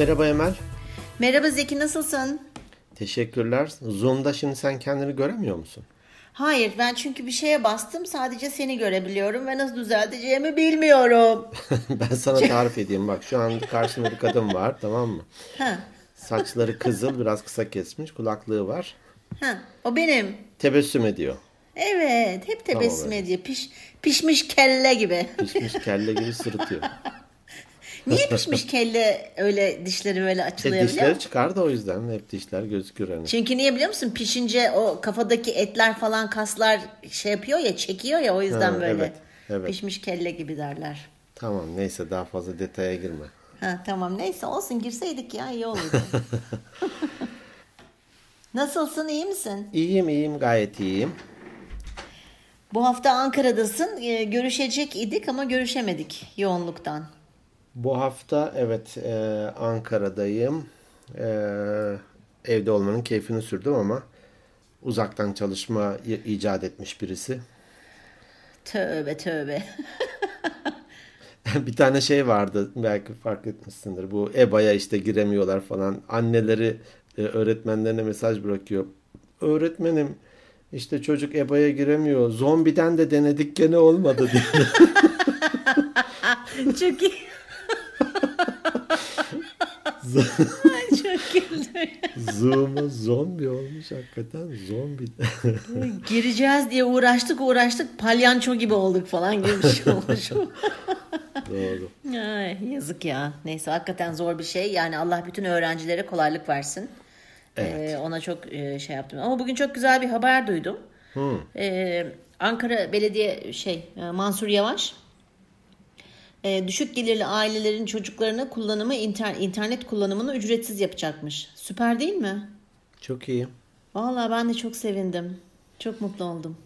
Merhaba Emel. Merhaba Zeki nasılsın? Teşekkürler. Zoom'da şimdi sen kendini göremiyor musun? Hayır ben çünkü bir şeye bastım sadece seni görebiliyorum ve nasıl düzelteceğimi bilmiyorum. ben sana tarif edeyim. Bak şu an karşımda bir kadın var tamam mı? Ha, Saçları kızıl biraz kısa kesmiş kulaklığı var. ha, o benim. Tebessüm ediyor. Evet hep tebessüm Tamam, ediyor. Piş, pişmiş kelle gibi. Pişmiş kelle gibi sırıtıyor. Niye pişmiş kelle öyle dişleri böyle E, açılıyor biliyor dişleri çıkar da o yüzden hep dişler gözükür hani. Çünkü niye biliyor musun? Pişince o kafadaki etler falan kaslar şey yapıyor ya çekiyor ya o yüzden Ha, böyle. evet, evet. Pişmiş kelle gibi derler. Tamam neyse daha fazla detaya girme. Ha, tamam neyse olsun girseydik ya iyi olurdu. Nasılsın iyi misin? İyiyim iyiyim gayet iyiyim. Bu hafta Ankara'dasın. Ee, görüşecek idik ama görüşemedik yoğunluktan. Bu hafta evet e, Ankara'dayım. E, evde olmanın keyfini sürdüm ama uzaktan çalışma icat etmiş birisi. Tövbe tövbe. bir tane şey vardı belki fark etmişsindir. Bu EBA'ya işte giremiyorlar falan. Anneleri e, öğretmenlerine mesaj bırakıyor. Öğretmenim işte çocuk EBA'ya giremiyor. Zombiden de denedik gene olmadı diye. Çok iyi. Çok güldüm. Zoom'a zombi olmuş hakikaten zombi. Gireceğiz diye uğraştık uğraştık palyanço gibi olduk falan gibi bir şey olmuş. Doğru. Ay, yazık ya. Neyse hakikaten zor bir şey. Yani Allah bütün öğrencilere kolaylık versin. Ee, ona çok e, şey yaptım. Ama bugün çok güzel bir haber duydum. Ee, Ankara Belediye şey e, Mansur Yavaş e, düşük gelirli ailelerin çocuklarına kullanımı inter- internet kullanımını ücretsiz yapacakmış. Süper değil mi? Çok iyi. Vallahi ben de çok sevindim. Çok mutlu oldum.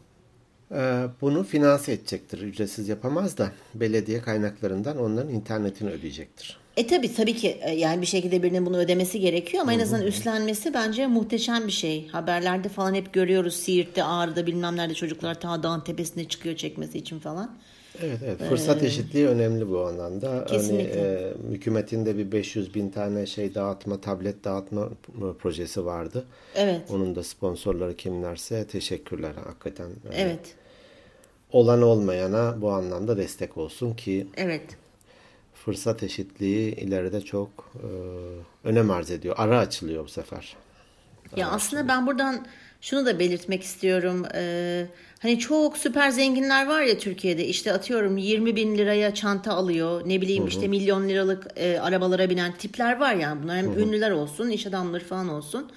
Ee, bunu finanse edecektir. Ücretsiz yapamaz da belediye kaynaklarından onların internetini ödeyecektir. E tabi tabii ki e, yani bir şekilde birinin bunu ödemesi gerekiyor ama en azından üstlenmesi bence muhteşem bir şey. Haberlerde falan hep görüyoruz Siirt'te, Ağrı'da bilmem nerede çocuklar ta dağın tepesine çıkıyor çekmesi için falan. Evet evet. Fırsat eşitliği önemli bu anlamda. Kesinlikle. Hani e, hükümetin de bir 500 bin tane şey dağıtma, tablet dağıtma projesi vardı. Evet. Onun da sponsorları kimlerse teşekkürler hakikaten. Yani Evet. Olan olmayana bu anlamda destek olsun ki Evet. fırsat eşitliği ileride çok e, önem arz ediyor. Ara açılıyor bu sefer. Ya aslında ben buradan şunu da belirtmek istiyorum. Ee, hani çok süper zenginler var ya Türkiye'de işte atıyorum 20 bin liraya çanta alıyor. Ne bileyim işte milyon liralık e, arabalara binen tipler var yani. Bunlar hem ünlüler olsun, iş adamları falan olsun.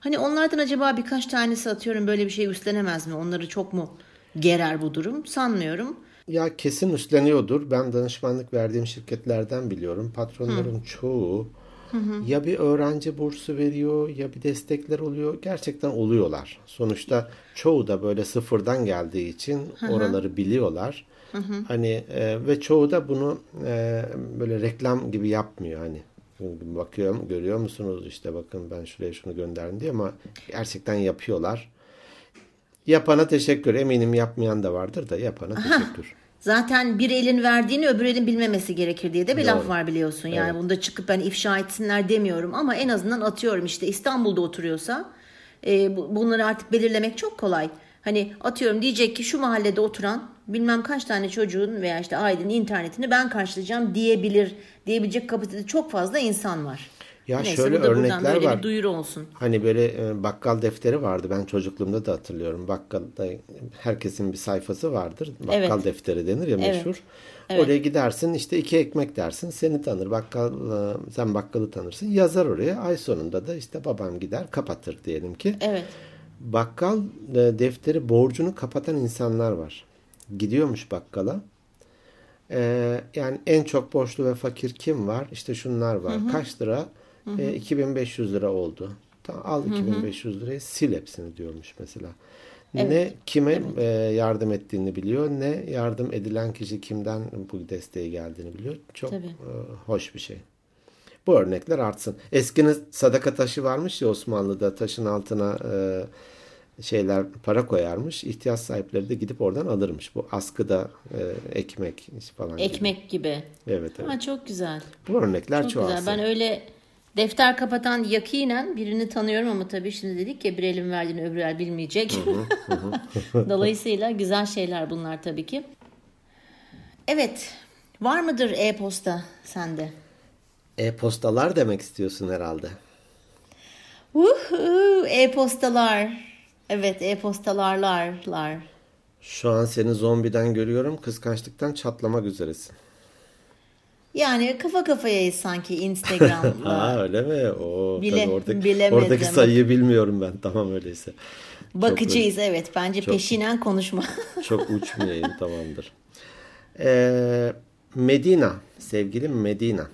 Hani onlardan acaba birkaç tanesi atıyorum böyle bir şey üstlenemez mi? Onları çok mu gerer bu durum? Sanmıyorum. Ya kesin üstleniyordur. Ben danışmanlık verdiğim şirketlerden biliyorum. Patronların çoğu ya bir öğrenci bursu veriyor ya bir destekler oluyor. Gerçekten oluyorlar. Sonuçta çoğu da böyle sıfırdan geldiği için oraları biliyorlar. Hani e, ve çoğu da bunu e, böyle reklam gibi yapmıyor hani. Bakıyorum görüyor musunuz işte bakın ben şuraya şunu gönderdim diye ama gerçekten yapıyorlar. Yapana teşekkür. Eminim yapmayan da vardır da yapana teşekkür. Zaten bir elin verdiğini öbür elin bilmemesi gerekir diye de bir laf Doğru. var biliyorsun. Yani bunda çıkıp ben ifşa etsinler demiyorum ama en azından atıyorum işte İstanbul'da oturuyorsa e, bu- bunları artık belirlemek çok kolay. Hani atıyorum diyecek ki şu mahallede oturan bilmem kaç tane çocuğun veya işte ailenin internetini ben karşılayacağım diyebilir diyebilecek kapasitede çok fazla insan var. Ya Neyse, şöyle bu örnekler böyle var. bir duyuru olsun. Hani böyle e, bakkal defteri vardı. Ben çocukluğumda da hatırlıyorum. Bakkalda herkesin bir sayfası vardır. Bakkal Evet. defteri denir ya meşhur. Evet. Oraya gidersin işte iki ekmek dersin. Seni tanır. Bakkal e, sen bakkalı tanırsın. Yazar oraya. Ay sonunda da işte babam gider kapatır diyelim ki. Evet. Bakkal e, defteri borcunu kapatan insanlar var. Gidiyormuş bakkala. E, yani en çok borçlu ve fakir kim var? İşte şunlar var. Kaç lira? E, 2500 lira oldu. Tamam, al 2500 lirayı sil hepsini diyormuş mesela. Ne kime e, yardım ettiğini biliyor, ne yardım edilen kişi kimden bu desteği geldiğini biliyor. Çok Tabii. e, hoş bir şey. Bu örnekler artsın. Eskinin sadaka taşı varmış ya Osmanlı'da taşın altına e, şeyler para koyarmış. İhtiyaç sahipleri de gidip oradan alırmış. Bu askıda e, ekmek falan gibi. Ekmek gibi. Evet evet. Ha, çok güzel. Bu örnekler Çok çoğalsın. güzel. Ben öyle Defter kapatan yakinen birini tanıyorum ama tabii şimdi dedik ya bir elin verdiğini öbür el bilmeyecek. Dolayısıyla güzel şeyler bunlar tabii ki. Evet. Var mıdır e-posta sende? E-postalar demek istiyorsun herhalde. Uhu, e-postalar. Evet e-postalarlar. Şu an seni zombiden görüyorum. Kıskançlıktan çatlamak üzeresin. Yani kafa kafayayız sanki Instagram'la. ha öyle mi? Oo, Bile, oradaki, bilemedim. oradaki sayıyı bilmiyorum ben. Tamam öyleyse. Bakacağız çok, evet. Bence çok, peşinen konuşma. çok uçmayayım tamamdır. Ee, Medina. Sevgili Medina.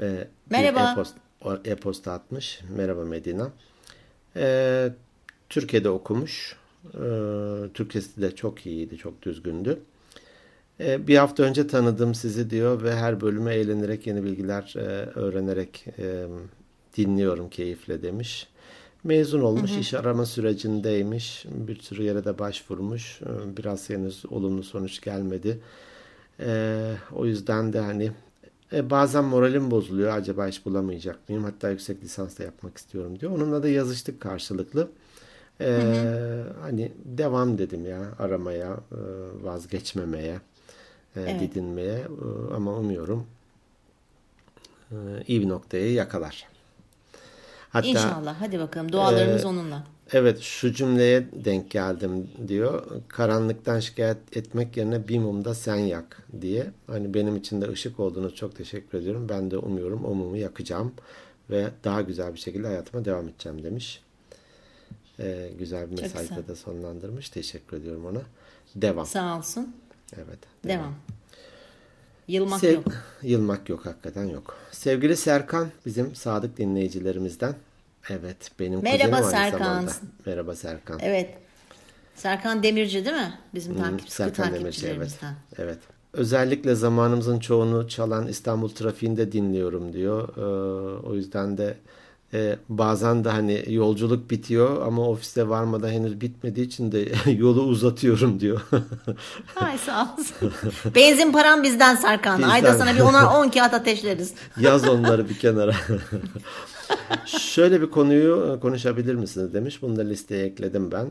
Ee, Merhaba. E-posta, e-posta atmış. Merhaba Medina. Ee, Türkiye'de okumuş. Ee, Türkçesi de çok iyiydi, çok düzgündü. Ee, bir hafta önce tanıdım sizi diyor ve her bölüme eğlenerek yeni bilgiler e, öğrenerek e, dinliyorum keyifle demiş. Mezun olmuş, hı hı. iş arama sürecindeymiş. Bir sürü yere de başvurmuş. Biraz henüz olumlu sonuç gelmedi. O yüzden de hani e, bazen moralim bozuluyor. Acaba iş bulamayacak mıyım? Hatta yüksek lisans da yapmak istiyorum diyor. Onunla da yazıştık karşılıklı. Ee, hı hı. Hani devam dedim ya aramaya, e, vazgeçmemeye, e, evet. didinmeye. E, ama umuyorum iyi bir noktayı yakalar. Hatta, İnşallah. Hadi bakalım. Dualarımız e, onunla. Evet şu cümleye denk geldim diyor. Karanlıktan şikayet etmek yerine bir mumda sen yak diye. Hani benim için de ışık olduğunu çok teşekkür ediyorum. Ben de umuyorum o mumu yakacağım ve daha güzel bir şekilde hayatıma devam edeceğim demiş. Ee, güzel bir mesajla da sonlandırmış. Teşekkür ediyorum ona. Devam. Sağ olsun. Evet. Devam. devam. Yılmak Sev- yok. Yılmak yok hakikaten yok. Sevgili Serkan bizim sadık dinleyicilerimizden. Evet benim Merhaba kuzenim Serkan. Zamanda. Merhaba Serkan. Evet. Serkan Demirci değil mi? Bizim hmm, takip, Serkan Demirci evet. Evet. Özellikle zamanımızın çoğunu çalan İstanbul trafiğinde dinliyorum diyor. Ee, o yüzden de e, bazen de hani yolculuk bitiyor ama ofiste varmadan henüz bitmediği için de yolu uzatıyorum diyor. Ay sağ olsun. Benzin param bizden Serkan. Bizden. Ayda sana bir 10 10 kağıt ateşleriz. Yaz onları bir kenara. Şöyle bir konuyu konuşabilir misiniz demiş. Bunu da listeye ekledim ben.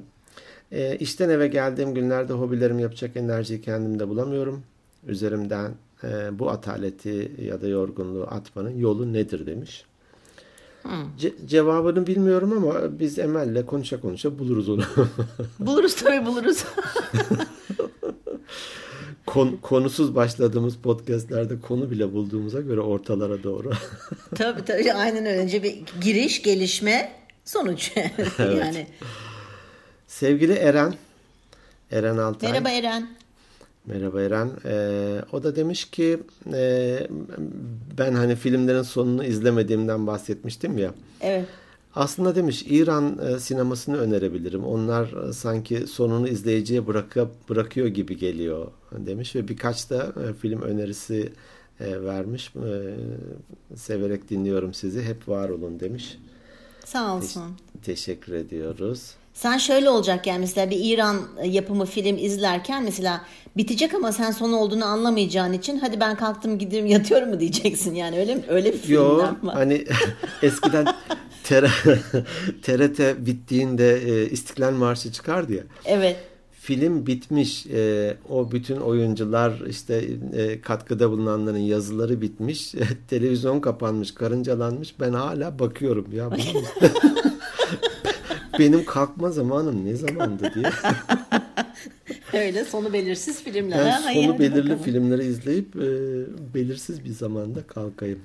E, işten eve geldiğim günlerde hobilerimi yapacak enerjiyi kendimde bulamıyorum. Üzerimden e, bu ataleti ya da yorgunluğu atmanın yolu nedir demiş. Ce- cevabını bilmiyorum ama biz Emel'le konuşa konuşa buluruz onu. buluruz tabii buluruz. Kon, konusuz başladığımız podcastlerde konu bile bulduğumuza göre ortalara doğru. tabii tabii aynen öyle. Önce bir giriş, gelişme, sonuç. evet. yani. Sevgili Eren, Eren Altay. Merhaba Eren. Merhaba Eren. Ee, o da demiş ki e, ben hani filmlerin sonunu izlemediğimden bahsetmiştim ya. Evet. Aslında demiş İran e, sinemasını önerebilirim. Onlar e, sanki sonunu izleyiciye bırakıp bırakıyor gibi geliyor demiş ve birkaç da e, film önerisi e, vermiş. E, severek dinliyorum sizi. Hep var olun demiş. Sağ olsun. Te- teşekkür ediyoruz. Sen şöyle olacak yani mesela bir İran yapımı film izlerken mesela bitecek ama sen sonu olduğunu anlamayacağın için hadi ben kalktım gidiyorum yatıyorum mu diyeceksin yani öyle mi? Öyle bir filmler Yo, var. hani eskiden TRT bittiğinde e, İstiklal Marşı çıkardı ya. Evet. Film bitmiş. E, o bütün oyuncular işte e, katkıda bulunanların yazıları bitmiş. televizyon kapanmış, karıncalanmış. Ben hala bakıyorum ya. Benim kalkma zamanım ne zamandı diye. Öyle sonu belirsiz filmler. Ben sonu Hayır, belirli bakalım. filmleri izleyip e, belirsiz bir zamanda kalkayım.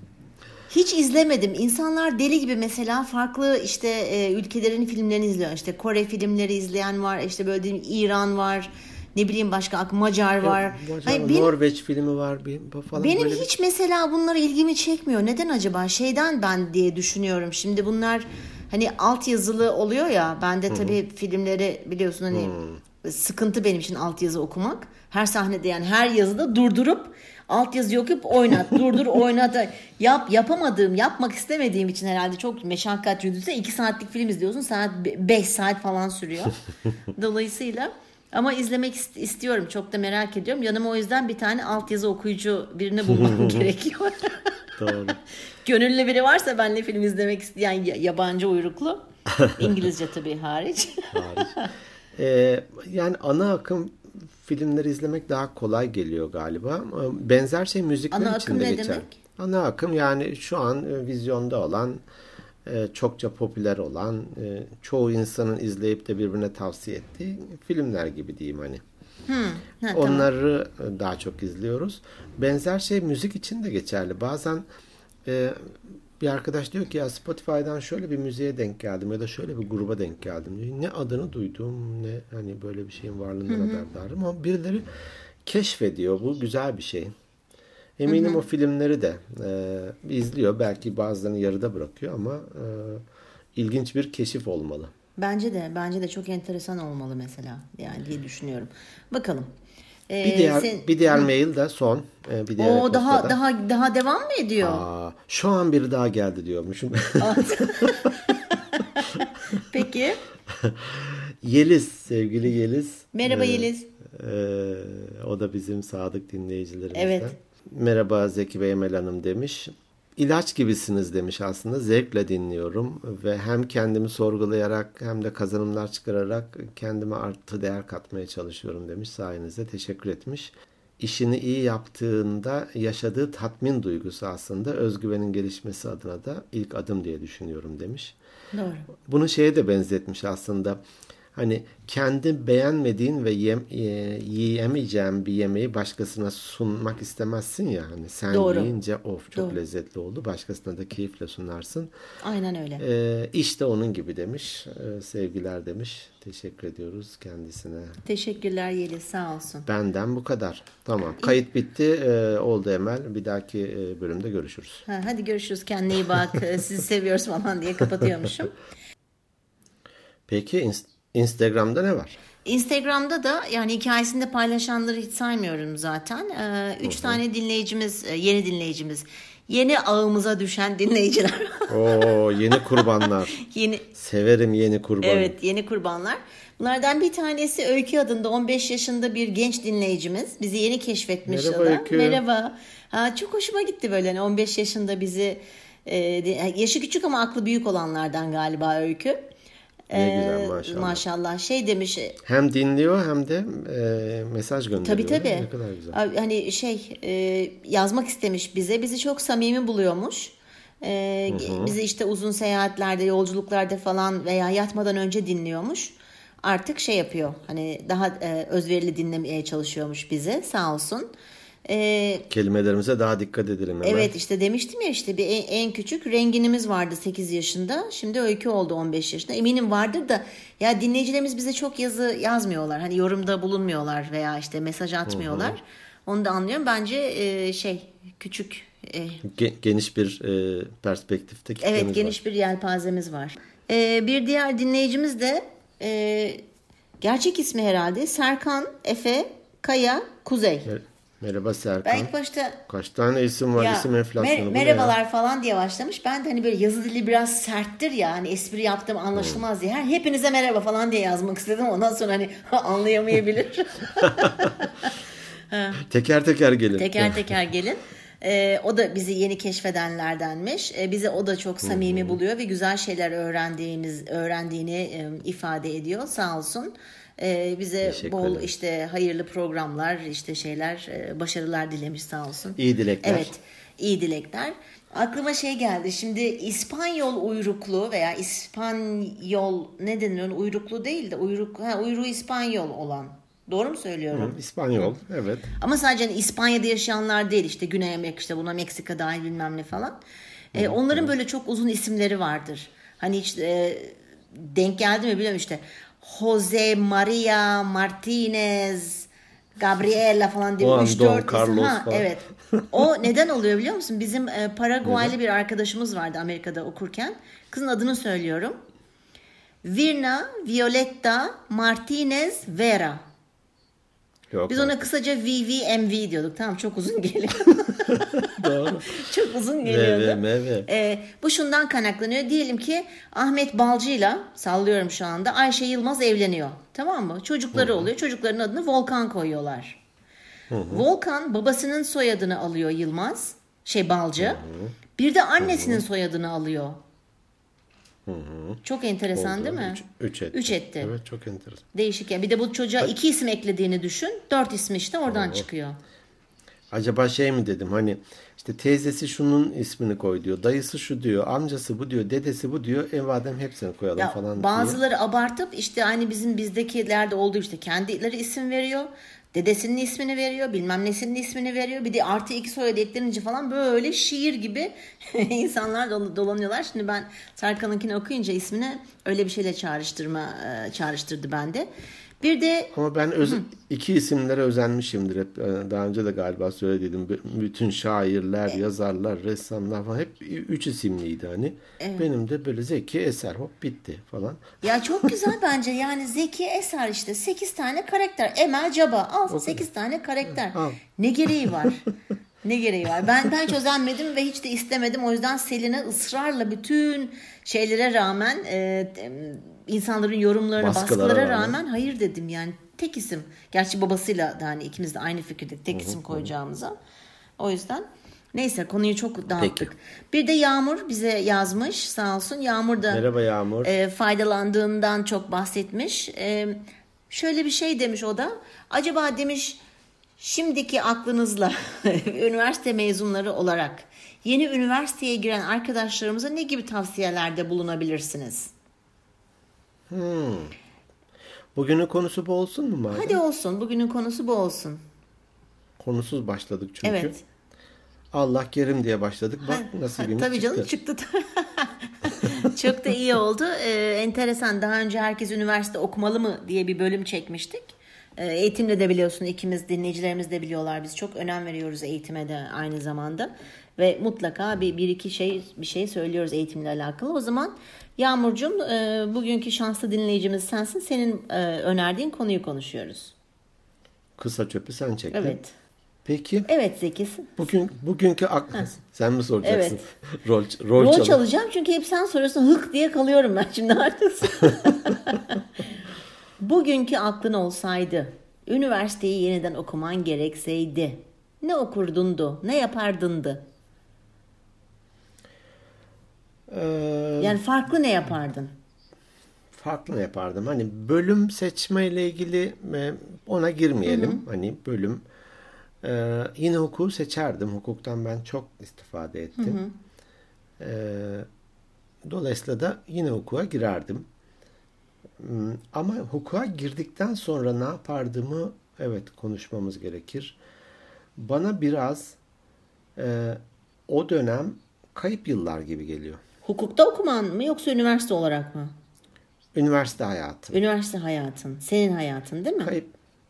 Hiç izlemedim. İnsanlar deli gibi mesela farklı işte e, ülkelerin filmlerini izliyor. İşte Kore filmleri izleyen var. İşte böyle diyeyim İran var. Ne bileyim başka Macar var. Ya, Macar, Hayır, benim, Norveç filmi var bir falan. Benim hiç bir... mesela bunları ilgimi çekmiyor. Neden acaba? Şeyden ben diye düşünüyorum. Şimdi bunlar hani alt yazılı oluyor ya. Ben de tabii Hı-hı. filmleri biliyorsun hani Hı-hı. sıkıntı benim için alt yazı okumak. Her sahnede yani her yazıda durdurup alt yazı okuyup oynat, durdur oynat. Yap yapamadığım, yapmak istemediğim için herhalde çok meşakkat yürüdüyse 2 saatlik film izliyorsun. Saat 5 saat falan sürüyor. Dolayısıyla ama izlemek istiyorum. Çok da merak ediyorum. Yanıma o yüzden bir tane altyazı okuyucu birini bulmam gerekiyor. Doğru. Gönüllü biri varsa benle film izlemek isteyen yabancı uyruklu. İngilizce tabii hariç. hariç. Ee, yani ana akım filmleri izlemek daha kolay geliyor galiba. Benzer şey müzikler ana için de geçer. Demek? Ana akım yani şu an e, vizyonda olan e, çokça popüler olan e, çoğu insanın izleyip de birbirine tavsiye ettiği filmler gibi diyeyim hani. Hmm, ha, Onları tamam. daha çok izliyoruz. Benzer şey müzik için de geçerli. Bazen e, bir arkadaş diyor ki ya Spotify'dan şöyle bir müziğe denk geldim ya da şöyle bir gruba denk geldim diyor. Ne adını duydum ne hani böyle bir şeyin varlığından haberdarım ama birileri keşfediyor. Bu güzel bir şey. Eminim hı hı. o filmleri de e, izliyor. Belki bazılarını yarıda bırakıyor ama e, ilginç bir keşif olmalı. Bence de bence de çok enteresan olmalı mesela yani diye düşünüyorum. Bakalım. Ee, bir diğer sen... bir diğer mail de son. E, bir diğer O daha daha daha devam mı ediyor? Aa, şu an biri daha geldi diyormuşum. Peki. Yeliz sevgili Yeliz. Merhaba ee, Yeliz. E, o da bizim sadık dinleyicilerimizden. Evet. Merhaba Zeki Bey Emel Hanım demiş. İlaç gibisiniz demiş aslında. Zevkle dinliyorum ve hem kendimi sorgulayarak hem de kazanımlar çıkararak kendime artı değer katmaya çalışıyorum demiş. Sayenizde teşekkür etmiş. İşini iyi yaptığında yaşadığı tatmin duygusu aslında özgüvenin gelişmesi adına da ilk adım diye düşünüyorum demiş. Doğru. Bunu şeye de benzetmiş aslında hani kendi beğenmediğin ve yem, e, yiyemeyeceğin bir yemeği başkasına sunmak istemezsin ya hani sen Doğru. yiyince of çok Doğru. lezzetli oldu başkasına da keyifle sunarsın. Aynen öyle. E, işte onun gibi demiş e, sevgiler demiş teşekkür ediyoruz kendisine. Teşekkürler Yeliz sağ olsun. Benden bu kadar tamam kayıt bitti e, oldu Emel bir dahaki e, bölümde görüşürüz. Ha, hadi görüşürüz kendine iyi bak sizi seviyoruz falan diye kapatıyormuşum. Peki Instagram'da ne var? Instagram'da da yani hikayesinde paylaşanları hiç saymıyorum zaten. Ee, üç Hı-hı. tane dinleyicimiz, e, yeni dinleyicimiz. Yeni ağımıza düşen dinleyiciler. Oo, yeni kurbanlar. yeni Severim yeni kurban. Evet, yeni kurbanlar. Bunlardan bir tanesi Öykü adında 15 yaşında bir genç dinleyicimiz. Bizi yeni keşfetmiş Merhaba adam. Öykü. Merhaba. Ha, çok hoşuma gitti böyle hani 15 yaşında bizi e, yaşı küçük ama aklı büyük olanlardan galiba Öykü. Ne güzel ee, maşallah. Maşallah. Şey demiş. E, hem dinliyor hem de e, mesaj gönderiyor. Tabii tabii. Ne kadar güzel. Hani şey e, yazmak istemiş bize. Bizi çok samimi buluyormuş. E, bizi işte uzun seyahatlerde, yolculuklarda falan veya yatmadan önce dinliyormuş. Artık şey yapıyor. Hani daha e, özverili dinlemeye çalışıyormuş bizi. Sağ olsun. Ee, Kelimelerimize daha dikkat edelim. Hemen. Evet işte demiştim ya işte bir en, en küçük renginimiz vardı 8 yaşında. Şimdi öykü oldu 15 yaşında. Eminim vardır da ya dinleyicilerimiz bize çok yazı yazmıyorlar. Hani yorumda bulunmuyorlar veya işte mesaj atmıyorlar. Hı hı. Onu da anlıyorum. Bence e, şey küçük. E, geniş bir e, perspektifte Evet geniş var. bir yelpazemiz var. E, bir diğer dinleyicimiz de e, gerçek ismi herhalde Serkan Efe Kaya Kuzey. Evet. Merhaba Serkan. Ben ilk başta... Kaç tane isim var ya, isim enflasyonu mer- Merhabalar ya? falan diye başlamış. Ben de hani böyle yazı dili biraz serttir ya. Hani espri yaptım anlaşılmaz hmm. diye. Her, hepinize merhaba falan diye yazmak istedim. Ondan sonra hani anlayamayabilir. teker teker gelin. Teker teker gelin. Ee, o da bizi yeni keşfedenlerdenmiş. Ee, bize o da çok samimi hmm. buluyor ve güzel şeyler öğrendiğimiz öğrendiğini e, ifade ediyor. Sağ olsun. Ee, bize bol işte hayırlı programlar, işte şeyler, e, başarılar dilemiş sağ olsun. İyi dilekler. Evet, iyi dilekler. Aklıma şey geldi. Şimdi İspanyol uyruklu veya İspanyol ne denir onun uyruklu değil de uyruk ha, uyruğu İspanyol olan. Doğru mu söylüyorum? Hı, İspanyol, evet. Ama sadece hani İspanya'da yaşayanlar değil işte Güney Amerika işte buna Meksika dahil bilmem ne falan. Hı, ee, onların hı. böyle çok uzun isimleri vardır. Hani hiç e, denk geldi mi bilmiyorum işte Jose Maria Martinez, Gabriela falan diye 3 4 Carlos ha, falan. evet. O neden oluyor biliyor musun? Bizim e, Paraguaylı bir arkadaşımız vardı Amerika'da okurken. Kızın adını söylüyorum. Virna Violetta Martinez Vera. Yok Biz ona kısaca VVMV diyorduk. Tamam çok uzun geliyor. Doğru. çok uzun geliyordu. MV, Ee, bu şundan kaynaklanıyor. Diyelim ki Ahmet Balcı'yla sallıyorum şu anda Ayşe Yılmaz evleniyor. Tamam mı? Çocukları Hı-hı. oluyor. Çocukların adını Volkan koyuyorlar. Hı-hı. Volkan babasının soyadını alıyor Yılmaz. Şey Balcı. Hı-hı. Bir de annesinin soyadını alıyor. Çok enteresan Oldu. değil mi? Üç, üç etti. Üç etti. Evet çok enteresan. Değişik yani. Bir de bu çocuğa iki isim eklediğini düşün. Dört ismi işte oradan çıkıyor. Acaba şey mi dedim hani işte teyzesi şunun ismini koy diyor. Dayısı şu diyor. Amcası bu diyor. Dedesi bu diyor. Evadem hepsini koyalım Ya falan diye. bazıları abartıp işte aynı bizim bizdekilerde olduğu işte kendileri isim veriyor. Dedesinin ismini veriyor, bilmem nesinin ismini veriyor. Bir de artı iki soyadı eklenince falan böyle şiir gibi insanlar dol- dolanıyorlar. Şimdi ben Serkan'ınkini okuyunca ismini öyle bir şeyle çağrıştırma e, çağrıştırdı bende. Bir de Ama ben öz, iki isimlere özenmişimdir hep. Ee, Daha önce de galiba söyledim. Bütün şairler, yazarlar, ressamlar falan hep üç isimliydi hani. Benim de böyle Zeki Eser hop bitti falan. Ya çok güzel bence. Yani Zeki Eser işte 8 tane karakter. Emel Caba al 8 tane karakter. Al. Ne gereği var? ne gereği var? Ben ben hiç özenmedim ve hiç de istemedim. O yüzden Selin'e ısrarla bütün şeylere rağmen e, insanların yorumlarına, Baskılara baskılara, rağmen. rağmen hayır dedim yani. Tek isim. Gerçi babasıyla da hani ikimiz de aynı fikirde tek isim koyacağımıza. O yüzden Neyse konuyu çok dağıttık. Peki. Bir de Yağmur bize yazmış sağ olsun. Yağmur da Merhaba Yağmur. e, faydalandığından çok bahsetmiş. E, şöyle bir şey demiş o da. Acaba demiş şimdiki aklınızla üniversite mezunları olarak yeni üniversiteye giren arkadaşlarımıza ne gibi tavsiyelerde bulunabilirsiniz? Bugünün konusu bu olsun mu madem? Hadi olsun. Bugünün konusu bu olsun. Konusuz başladık çünkü. Evet. Allah kerim diye başladık. Bak nasibimiz Tabii çıktı. canım çıktı. Çok da iyi oldu. Ee, enteresan. Daha önce herkes üniversite okumalı mı diye bir bölüm çekmiştik. Ee, eğitimde de biliyorsun ikimiz dinleyicilerimiz de biliyorlar. Biz çok önem veriyoruz eğitime de aynı zamanda. Ve mutlaka bir, bir iki şey bir şey söylüyoruz eğitimle alakalı. O zaman Yağmurcuğum e, bugünkü şanslı dinleyicimiz sensin. Senin e, önerdiğin konuyu konuşuyoruz. Kısa çöpü sen çektin. Evet. Peki Evet Zeki'sin. bugün bugünkü ak- sen mi soracaksın? rol Rol rol, çalış. çalacağım çünkü hep sen soruyorsun hık diye kalıyorum ben şimdi artık. Bugünkü aklın olsaydı, üniversiteyi yeniden okuman gerekseydi, ne okurdundu, ne yapardındı? Ee, Yani farklı ne yapardın? farklı ne yapardım? Hani bölüm seçmeyle ilgili e, ona girmeyelim. Hani bölüm e, yine hukuku seçerdim. Hukuktan ben çok istifade ettim. E, dolayısıyla da yine hukuka girerdim. Hmm, Ama hukuka girdikten sonra ne yapardığımı evet konuşmamız gerekir. Bana biraz e, o dönem kayıp yıllar gibi geliyor. Hukukta okuman mı yoksa üniversite olarak mı? Üniversite hayatı. Üniversite hayatın, senin hayatın değil mi? Kayıp.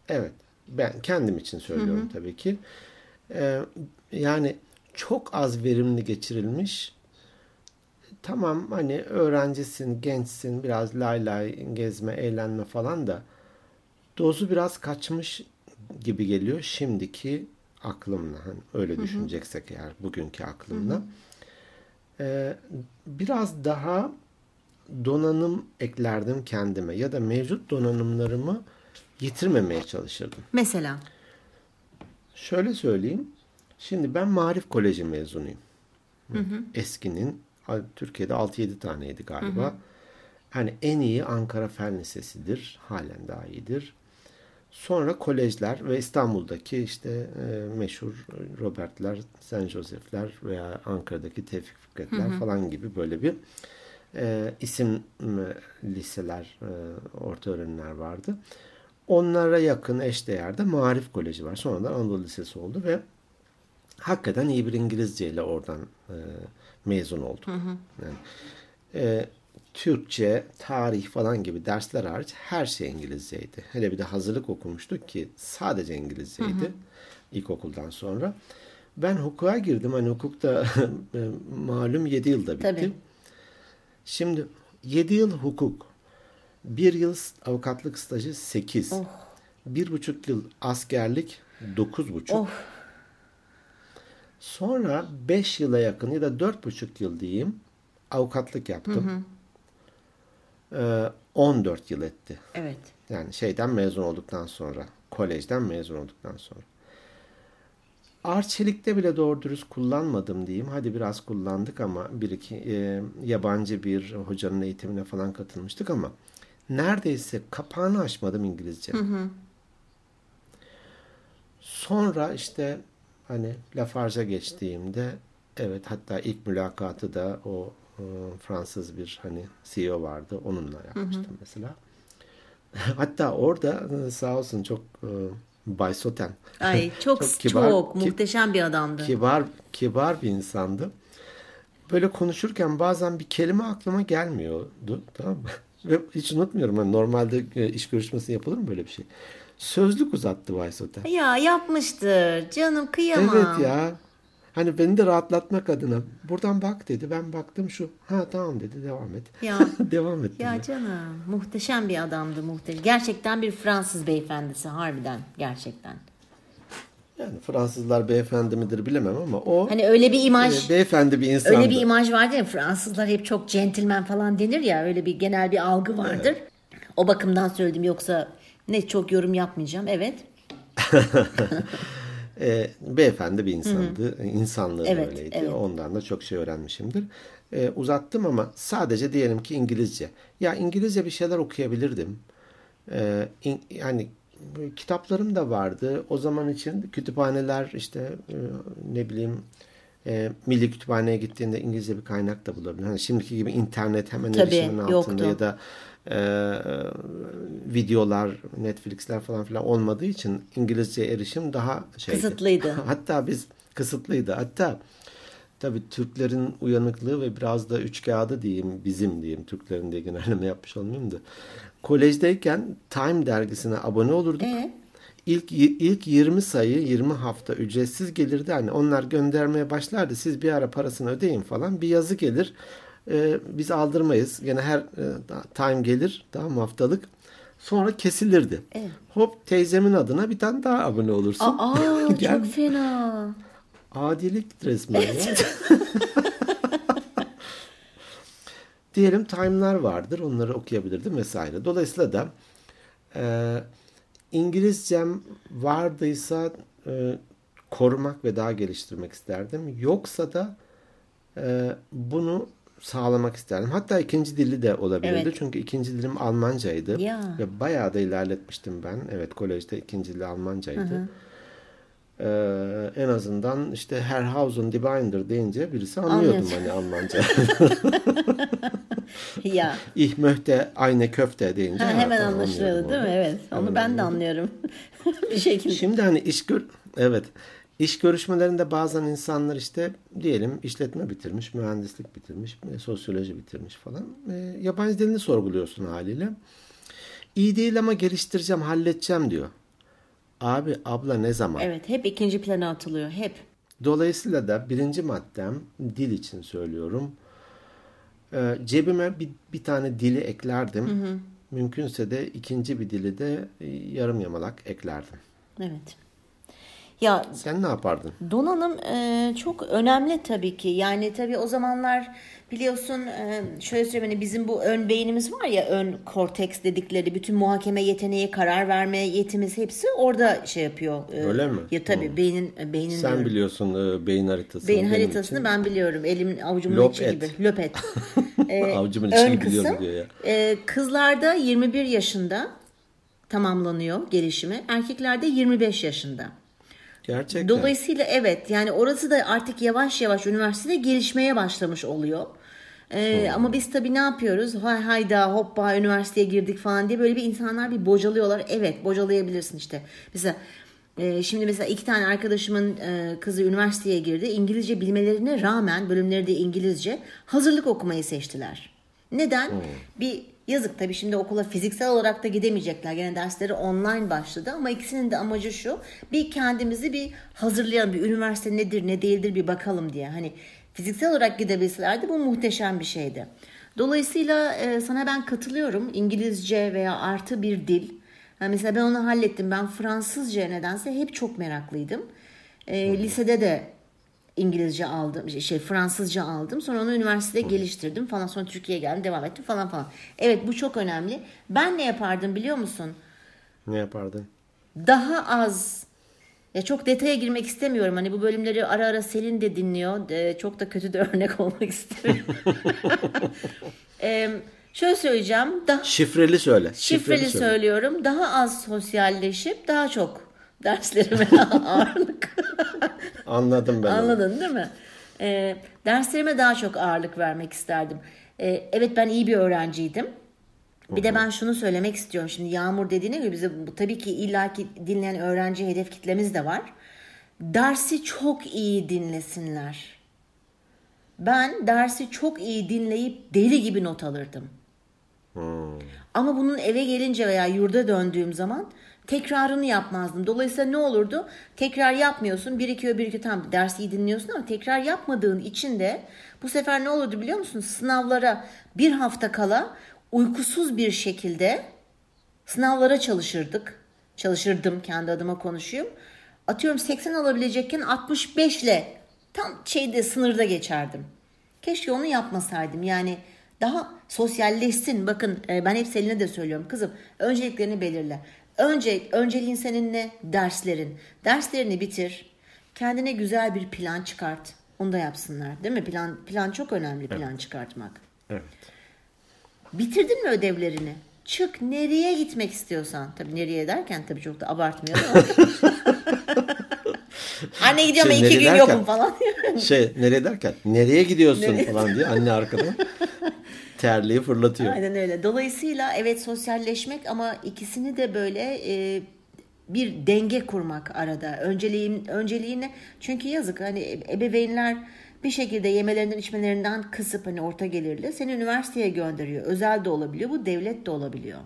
Evet. Ben kendim için söylüyorum tabii ki. Ee, yani çok az verimli geçirilmiş. Tamam hani öğrencisin, gençsin, biraz lay lay gezme, eğlenme falan da dozu biraz kaçmış gibi geliyor şimdiki aklımla. Hani öyle düşüneceksek eğer bugünkü aklımla. Ee, biraz daha donanım eklerdim kendime ya da mevcut donanımlarımı yitirmemeye çalışırdım. Mesela. Şöyle söyleyeyim. Şimdi ben Marif Koleji mezunuyum. Eskinin Türkiye'de 6-7 taneydi galiba. Hani en iyi Ankara Fen Lisesi'dir. Halen daha iyidir. Sonra kolejler ve İstanbul'daki işte e, meşhur Robertler, Saint Joseph'ler veya Ankara'daki Tevfik Fikretler falan gibi böyle bir e, isim e, liseler, e, orta öğrenimler vardı. Onlara yakın eşdeğerde Marif Koleji var. Sonradan Anadolu Lisesi oldu ve hakikaten iyi bir İngilizce ile oradan e, mezun oldum. Yani, e, Türkçe, tarih falan gibi dersler hariç her şey İngilizceydi. Hele bir de hazırlık okumuştuk ki sadece İngilizceydi ilkokuldan sonra. Ben hukuka girdim. Hani hukukta e, malum 7 yılda bitti. Tabii. Şimdi 7 yıl hukuk, 1 yıl avukatlık stajı 8, Oh. bir buçuk yıl askerlik 9,5. Oh. Sonra 5 yıla yakın ya da 4,5 yıl diyeyim avukatlık yaptım. Ee, 14 yıl etti. Evet. Yani şeyden mezun olduktan sonra, kolejden mezun olduktan sonra. Arçelik'te bile doğru dürüst kullanmadım diyeyim. Hadi biraz kullandık ama bir iki e, yabancı bir hocanın eğitimine falan katılmıştık ama neredeyse kapağını açmadım İngilizce. Hı hı. Sonra işte hani Lafarge'a geçtiğimde evet hatta ilk mülakatı da o e, Fransız bir hani CEO vardı. Onunla yapmıştım hı hı. mesela. hatta orada e, sağ olsun çok e, Bay Soten. Ay çok çok, kibar, çok muhteşem bir adamdı. Kibar kibar bir insandı. Böyle konuşurken bazen bir kelime aklıma gelmiyordu. Tamam mı? Ve hiç unutmuyorum. Yani normalde e, iş görüşmesi yapılır mı böyle bir şey? Sözlük uzattı Bay Soten. Ya yapmıştır. Canım kıyamam. Evet ya. Hani beni de rahatlatmak adına buradan bak dedi. Ben baktım şu. Ha tamam dedi devam et. Ya, devam et. Ya canım muhteşem bir adamdı muhteşem. Gerçekten bir Fransız beyefendisi harbiden gerçekten. Yani Fransızlar beyefendi midir bilemem ama o hani öyle bir imaj e, beyefendi bir insan. Öyle bir imaj vardır ya Fransızlar hep çok centilmen falan denir ya öyle bir genel bir algı vardır. Evet. O bakımdan söyledim yoksa ne çok yorum yapmayacağım. Evet. E, beyefendi bir insandı. Hı hı. İnsanlığı evet, öyleydi. Evet. Ondan da çok şey öğrenmişimdir. E, uzattım ama sadece diyelim ki İngilizce. Ya İngilizce bir şeyler okuyabilirdim. E, in, yani kitaplarım da vardı. O zaman için kütüphaneler işte e, ne bileyim e, Milli Kütüphane'ye gittiğinde İngilizce bir kaynak da bulabilir. Hani şimdiki gibi internet hemen Tabii, erişimin altında yoktu. ya da e, videolar, Netflix'ler falan filan olmadığı için İngilizce erişim daha şeydi. Kısıtlıydı. Hatta biz kısıtlıydı. Hatta tabii Türklerin uyanıklığı ve biraz da üç kağıdı diyeyim, bizim diyeyim, Türklerin diye genelleme yapmış olmayayım da. Kolejdeyken Time dergisine abone olurduk. Ee? İlk, ilk 20 sayı 20 hafta ücretsiz gelirdi. Hani onlar göndermeye başlardı. Siz bir ara parasını ödeyin falan. Bir yazı gelir e, biz aldırmayız. Gene her e, time gelir tamam haftalık. Sonra kesilirdi. Evet. Hop teyzemin adına bir tane daha abone olursun. Aa, Gel. çok fena. Adilik resmen evet. ya. Diyelim time'lar vardır. Onları okuyabilirdim vesaire. Dolayısıyla da e, İngilizcem vardıysa e, korumak ve daha geliştirmek isterdim. Yoksa da e, bunu sağlamak isterdim. Hatta ikinci dili de olabilirdi. Evet. Çünkü ikinci dilim Almancaydı. Ya. Ve bayağı da ilerletmiştim ben. Evet kolejde ikinci dili Almancaydı. Hı hı. Ee, en azından işte Herhausen die Binder deyince birisi anlıyordum hani Almanca. ya. Ich möchte eine Köfte deyince. Ha, hemen anlaşılıyordu değil mi? Evet. Onu hemen ben de anlıyorum. bir şekilde. Şimdi hani iş gör evet İş görüşmelerinde bazen insanlar işte diyelim işletme bitirmiş, mühendislik bitirmiş, sosyoloji bitirmiş falan. E, yabancı dilini sorguluyorsun haliyle. İyi değil ama geliştireceğim, halledeceğim diyor. Abi, abla ne zaman? Evet, hep ikinci plana atılıyor, hep. Dolayısıyla da birinci maddem dil için söylüyorum. E, cebime bir, bir tane dili eklerdim. Hı hı. Mümkünse de ikinci bir dili de e, yarım yamalak eklerdim. Evet. Ya sen ne yapardın? Donanım e, çok önemli tabii ki. Yani tabii o zamanlar biliyorsun e, şöyle söyleyeyim hani bizim bu ön beynimiz var ya ön korteks dedikleri bütün muhakeme yeteneği, karar verme yetimiz hepsi orada şey yapıyor. E, Öyle mi? Ya tabii hmm. beynin beynin Sen diyorum. biliyorsun e, beyin haritasını. Beyin haritasını için. ben biliyorum. Elim avucumun Lop içi et. gibi. Löpet. e, avucumun içini biliyorum diyor ya. E, kızlarda 21 yaşında tamamlanıyor gelişimi. Erkeklerde 25 yaşında. Gerçekten. Dolayısıyla evet yani orası da artık yavaş yavaş üniversitede gelişmeye başlamış oluyor. Ee, hmm. Ama biz tabii ne yapıyoruz? Hay hayda hoppa üniversiteye girdik falan diye böyle bir insanlar bir bocalıyorlar. Evet bocalayabilirsin işte. Mesela e, şimdi mesela iki tane arkadaşımın e, kızı üniversiteye girdi. İngilizce bilmelerine rağmen bölümleri de İngilizce hazırlık okumayı seçtiler. Neden? Hmm. Bir Yazık tabii şimdi okula fiziksel olarak da gidemeyecekler. Gene dersleri online başladı ama ikisinin de amacı şu. Bir kendimizi bir hazırlayalım. Bir üniversite nedir ne değildir bir bakalım diye. Hani fiziksel olarak gidebilselerdi bu muhteşem bir şeydi. Dolayısıyla e, sana ben katılıyorum. İngilizce veya artı bir dil. Yani mesela ben onu hallettim. Ben Fransızca nedense hep çok meraklıydım. E, lisede de İngilizce aldım, şey Fransızca aldım. Sonra onu üniversitede geliştirdim falan. Sonra Türkiye'ye geldim, devam ettim falan falan. Evet bu çok önemli. Ben ne yapardım biliyor musun? Ne yapardın? Daha az Ya çok detaya girmek istemiyorum. Hani bu bölümleri ara ara Selin de dinliyor. Ee, çok da kötü de örnek olmak istemiyorum. ee, şöyle söyleyeceğim. Daha, şifreli söyle. Şifreli, şifreli söyle. söylüyorum. Daha az sosyalleşip daha çok derslerime ağırlık. Anladım ben. Anladın onu. değil mi? Ee, derslerime daha çok ağırlık vermek isterdim. Ee, evet ben iyi bir öğrenciydim. Bir de ben şunu söylemek istiyorum. Şimdi Yağmur dediğine göre bize bu tabii ki illaki dinleyen öğrenci hedef kitlemiz de var. Dersi çok iyi dinlesinler. Ben dersi çok iyi dinleyip deli gibi not alırdım. Hmm. Ama bunun eve gelince veya yurda döndüğüm zaman tekrarını yapmazdım. Dolayısıyla ne olurdu? Tekrar yapmıyorsun. Birikiyor birikiyor. Tamam dersi iyi dinliyorsun ama tekrar yapmadığın için de bu sefer ne olurdu biliyor musun? Sınavlara bir hafta kala uykusuz bir şekilde sınavlara çalışırdık. Çalışırdım kendi adıma konuşayım. Atıyorum 80 alabilecekken 65 ile tam şeyde sınırda geçerdim. Keşke onu yapmasaydım. Yani daha sosyalleşsin. Bakın e, ben hep Selin'e de söylüyorum. Kızım önceliklerini belirle. Önce önceliğin senin ne? Derslerin. Derslerini bitir. Kendine güzel bir plan çıkart. Onu da yapsınlar. Değil mi? Plan plan çok önemli plan evet. çıkartmak. Evet. Bitirdin mi ödevlerini? Çık nereye gitmek istiyorsan. Tabii nereye derken tabii çok da abartmıyorum. anne gidiyorum şey, iki gün derken, yokum falan. şey nereye derken nereye gidiyorsun nereye? falan diye anne arkadan terliği fırlatıyor. Aynen öyle. Dolayısıyla evet sosyalleşmek ama ikisini de böyle e, bir denge kurmak arada. Önceliğin önceliğini çünkü yazık hani ebeveynler bir şekilde yemelerinden içmelerinden kısıp hani orta gelirli seni üniversiteye gönderiyor. Özel de olabiliyor bu devlet de olabiliyor.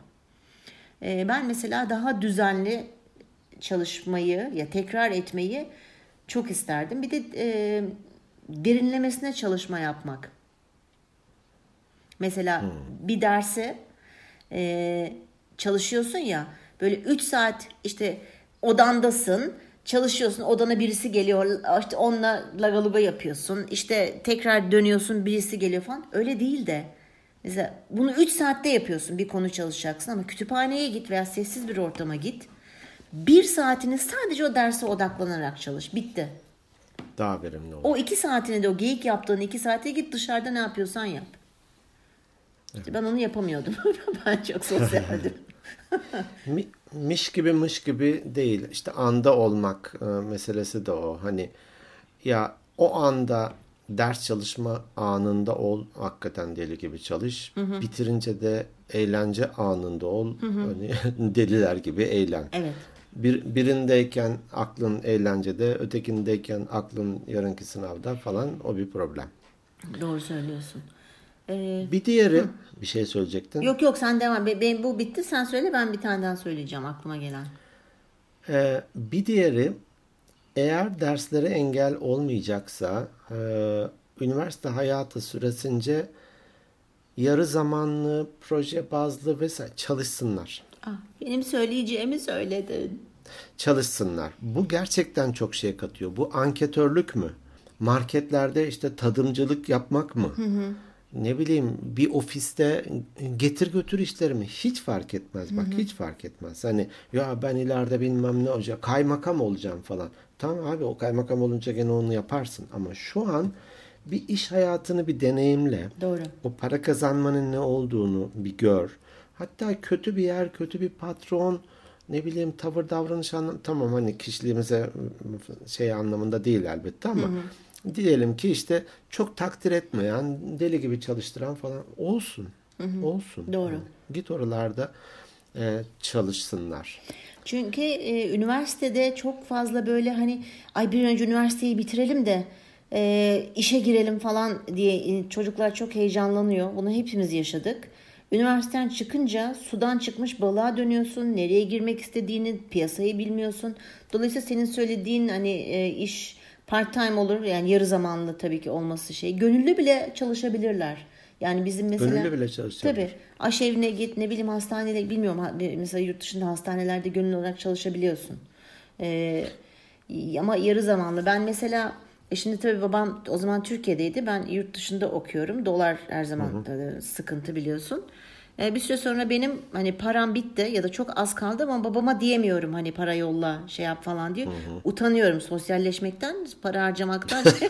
Ee, ben mesela daha düzenli çalışmayı ya tekrar etmeyi çok isterdim. Bir de e, derinlemesine çalışma yapmak. Mesela hmm. bir derse e, çalışıyorsun ya böyle 3 saat işte odandasın çalışıyorsun odana birisi geliyor işte onunla lagaluga yapıyorsun işte tekrar dönüyorsun birisi geliyor falan öyle değil de mesela bunu 3 saatte yapıyorsun bir konu çalışacaksın ama kütüphaneye git veya sessiz bir ortama git bir saatini sadece o derse odaklanarak çalış bitti. Daha verimli olur. O iki saatini de o geyik yaptığın iki saate git dışarıda ne yapıyorsan yap. Evet. ben onu yapamıyordum. ben çok sosyaldim. miş gibi mış gibi değil. İşte anda olmak e, meselesi de o. Hani ya o anda ders çalışma anında ol. Hakikaten deli gibi çalış. Hı hı. Bitirince de eğlence anında ol. Hı hı. Hani deliler gibi eğlen. Evet. Bir, birindeyken aklın eğlencede, ötekindeyken aklın yarınki sınavda falan o bir problem. Doğru söylüyorsun. Ee, bir diğeri hı. bir şey söyleyecektin. Yok yok sen devam. Benim bu bitti sen söyle ben bir tane daha söyleyeceğim aklıma gelen. Ee, bir diğeri eğer derslere engel olmayacaksa e, üniversite hayatı süresince yarı zamanlı, proje bazlı vesaire çalışsınlar. Ah, benim söyleyeceğimi söyledin. Çalışsınlar. Bu gerçekten çok şey katıyor. Bu anketörlük mü? Marketlerde işte tadımcılık yapmak mı? Hı hı ne bileyim bir ofiste getir götür işlerimi hiç fark etmez bak hı hı. hiç fark etmez. Hani ya ben ileride bilmem ne olacak kaymakam olacağım falan. Tamam abi o kaymakam olunca gene onu yaparsın ama şu an bir iş hayatını bir deneyimle. Doğru. O para kazanmanın ne olduğunu bir gör. Hatta kötü bir yer, kötü bir patron, ne bileyim tavır davranış anlam tamam hani kişiliğimize şey anlamında değil elbette ama hı hı diyelim ki işte çok takdir etmeyen, deli gibi çalıştıran falan olsun. Hı hı. Olsun. Doğru. Yani git oralarda e, çalışsınlar. Çünkü e, üniversitede çok fazla böyle hani ay bir önce üniversiteyi bitirelim de e, işe girelim falan diye e, çocuklar çok heyecanlanıyor. Bunu hepimiz yaşadık. Üniversiteden çıkınca sudan çıkmış balığa dönüyorsun. Nereye girmek istediğini, piyasayı bilmiyorsun. Dolayısıyla senin söylediğin hani e, iş part time olur yani yarı zamanlı tabii ki olması şey. Gönüllü bile çalışabilirler. Yani bizim mesela gönüllü bile çalışabilir. Tabii. Aşevine git ne bileyim hastanede bilmiyorum mesela yurt dışında hastanelerde gönüllü olarak çalışabiliyorsun. Ee, ama yarı zamanlı. Ben mesela e şimdi tabii babam o zaman Türkiye'deydi. Ben yurt dışında okuyorum. Dolar her zaman hı hı. sıkıntı biliyorsun. E, bir süre sonra benim hani param bitti ya da çok az kaldı ama babama diyemiyorum hani para yolla şey yap falan diyor. Hı hı. Utanıyorum sosyalleşmekten, para harcamaktan şey,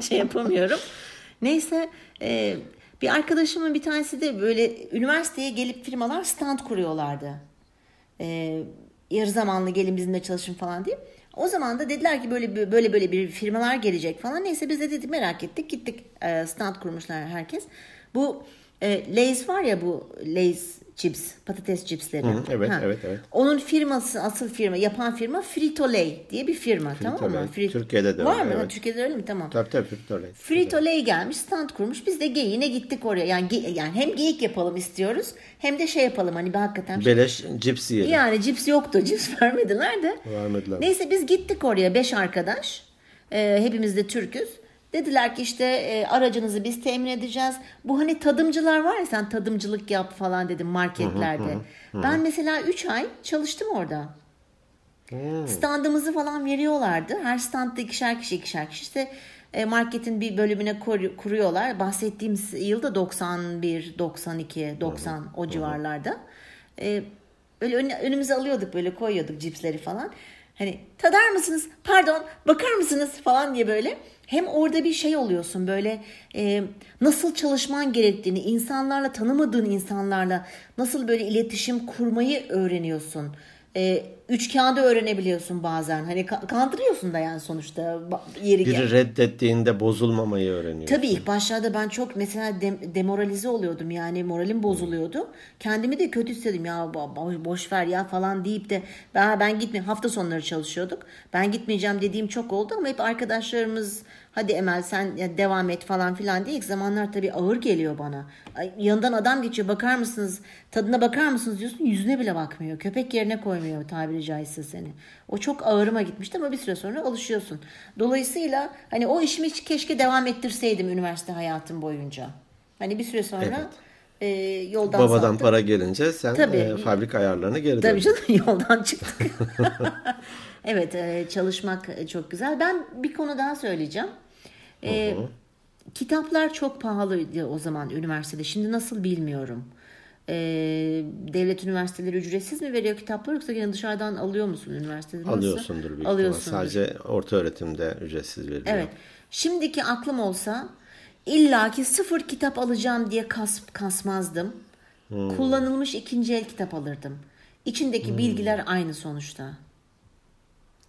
şey yapamıyorum. Neyse e, bir arkadaşımın bir tanesi de böyle üniversiteye gelip firmalar stand kuruyorlardı. E, yarı zamanlı gelin bizimle çalışın falan diye. O zaman da dediler ki böyle böyle böyle bir firmalar gelecek falan. Neyse biz de dedik merak ettik gittik e, stand kurmuşlar herkes. Bu e, Lay's var ya bu Lay's chips, patates chipsleri. Hı, evet, ha. evet, evet. Onun firması, asıl firma, yapan firma Frito-Lay diye bir firma Frito tamam mı? Frito Türkiye'de de var. Var mı? Türkiye'de öyle mi? Tamam. Tabii tabii Frito-Lay. Frito-Lay gelmiş, stand kurmuş. Biz de geyiğine gittik oraya. Yani, yani hem geyik yapalım istiyoruz hem de şey yapalım hani bir hakikaten. Beleş cips yiyelim. Yani cips yoktu. Cips vermediler de. Vermediler. Neyse biz gittik oraya beş arkadaş. Ee, hepimiz de Türk'üz. Dediler ki işte e, aracınızı biz temin edeceğiz. Bu hani tadımcılar var ya sen tadımcılık yap falan dedim marketlerde. Hı hı hı. Ben mesela 3 ay çalıştım orada. Hmm. Standımızı falan veriyorlardı. Her standda ikişer kişi ikişer kişi işte e, marketin bir bölümüne kur, kuruyorlar. Bahsettiğim yılda 91, 92, 90 o civarlarda. E, böyle önümüze alıyorduk böyle koyuyorduk cipsleri falan. Hani tadar mısınız? Pardon bakar mısınız falan diye böyle. Hem orada bir şey oluyorsun böyle e, nasıl çalışman gerektiğini, insanlarla tanımadığın insanlarla nasıl böyle iletişim kurmayı öğreniyorsun e, üç kağıdı öğrenebiliyorsun bazen. Hani kandırıyorsun da yani sonuçta yeri Biri gel. reddettiğinde bozulmamayı öğreniyorsun. Tabii ilk başlarda ben çok mesela dem- demoralize oluyordum yani moralim bozuluyordu. Kendimi de kötü hissediyordum ya boş ver ya falan deyip de ben ben gitme hafta sonları çalışıyorduk. Ben gitmeyeceğim dediğim çok oldu ama hep arkadaşlarımız hadi Emel sen devam et falan filan diye ilk zamanlar tabii ağır geliyor bana. Yanından adam geçiyor bakar mısınız tadına bakar mısınız diyorsun yüzüne bile bakmıyor. Köpek yerine koymuyor tabiri caizse seni. O çok ağırıma gitmişti ama bir süre sonra alışıyorsun. Dolayısıyla hani o işimi keşke devam ettirseydim üniversite hayatım boyunca. Hani bir süre sonra evet. E, yoldan Babadan saldım. para gelince sen Tabii, e, fabrika ayarlarına geri Tabii canım yoldan çıktık. evet e, çalışmak çok güzel. Ben bir konu daha söyleyeceğim. E, kitaplar çok pahalıydı o zaman üniversitede. Şimdi nasıl bilmiyorum. E, devlet üniversiteleri ücretsiz mi veriyor kitapları yoksa yine dışarıdan alıyor musun üniversitede? Nasıl? Alıyorsundur büyük Alıyorsundur. Sadece orta öğretimde ücretsiz veriliyor. Evet. Şimdiki aklım olsa illaki sıfır kitap alacağım diye kas, kasmazdım. Hmm. Kullanılmış ikinci el kitap alırdım. İçindeki hmm. bilgiler aynı sonuçta.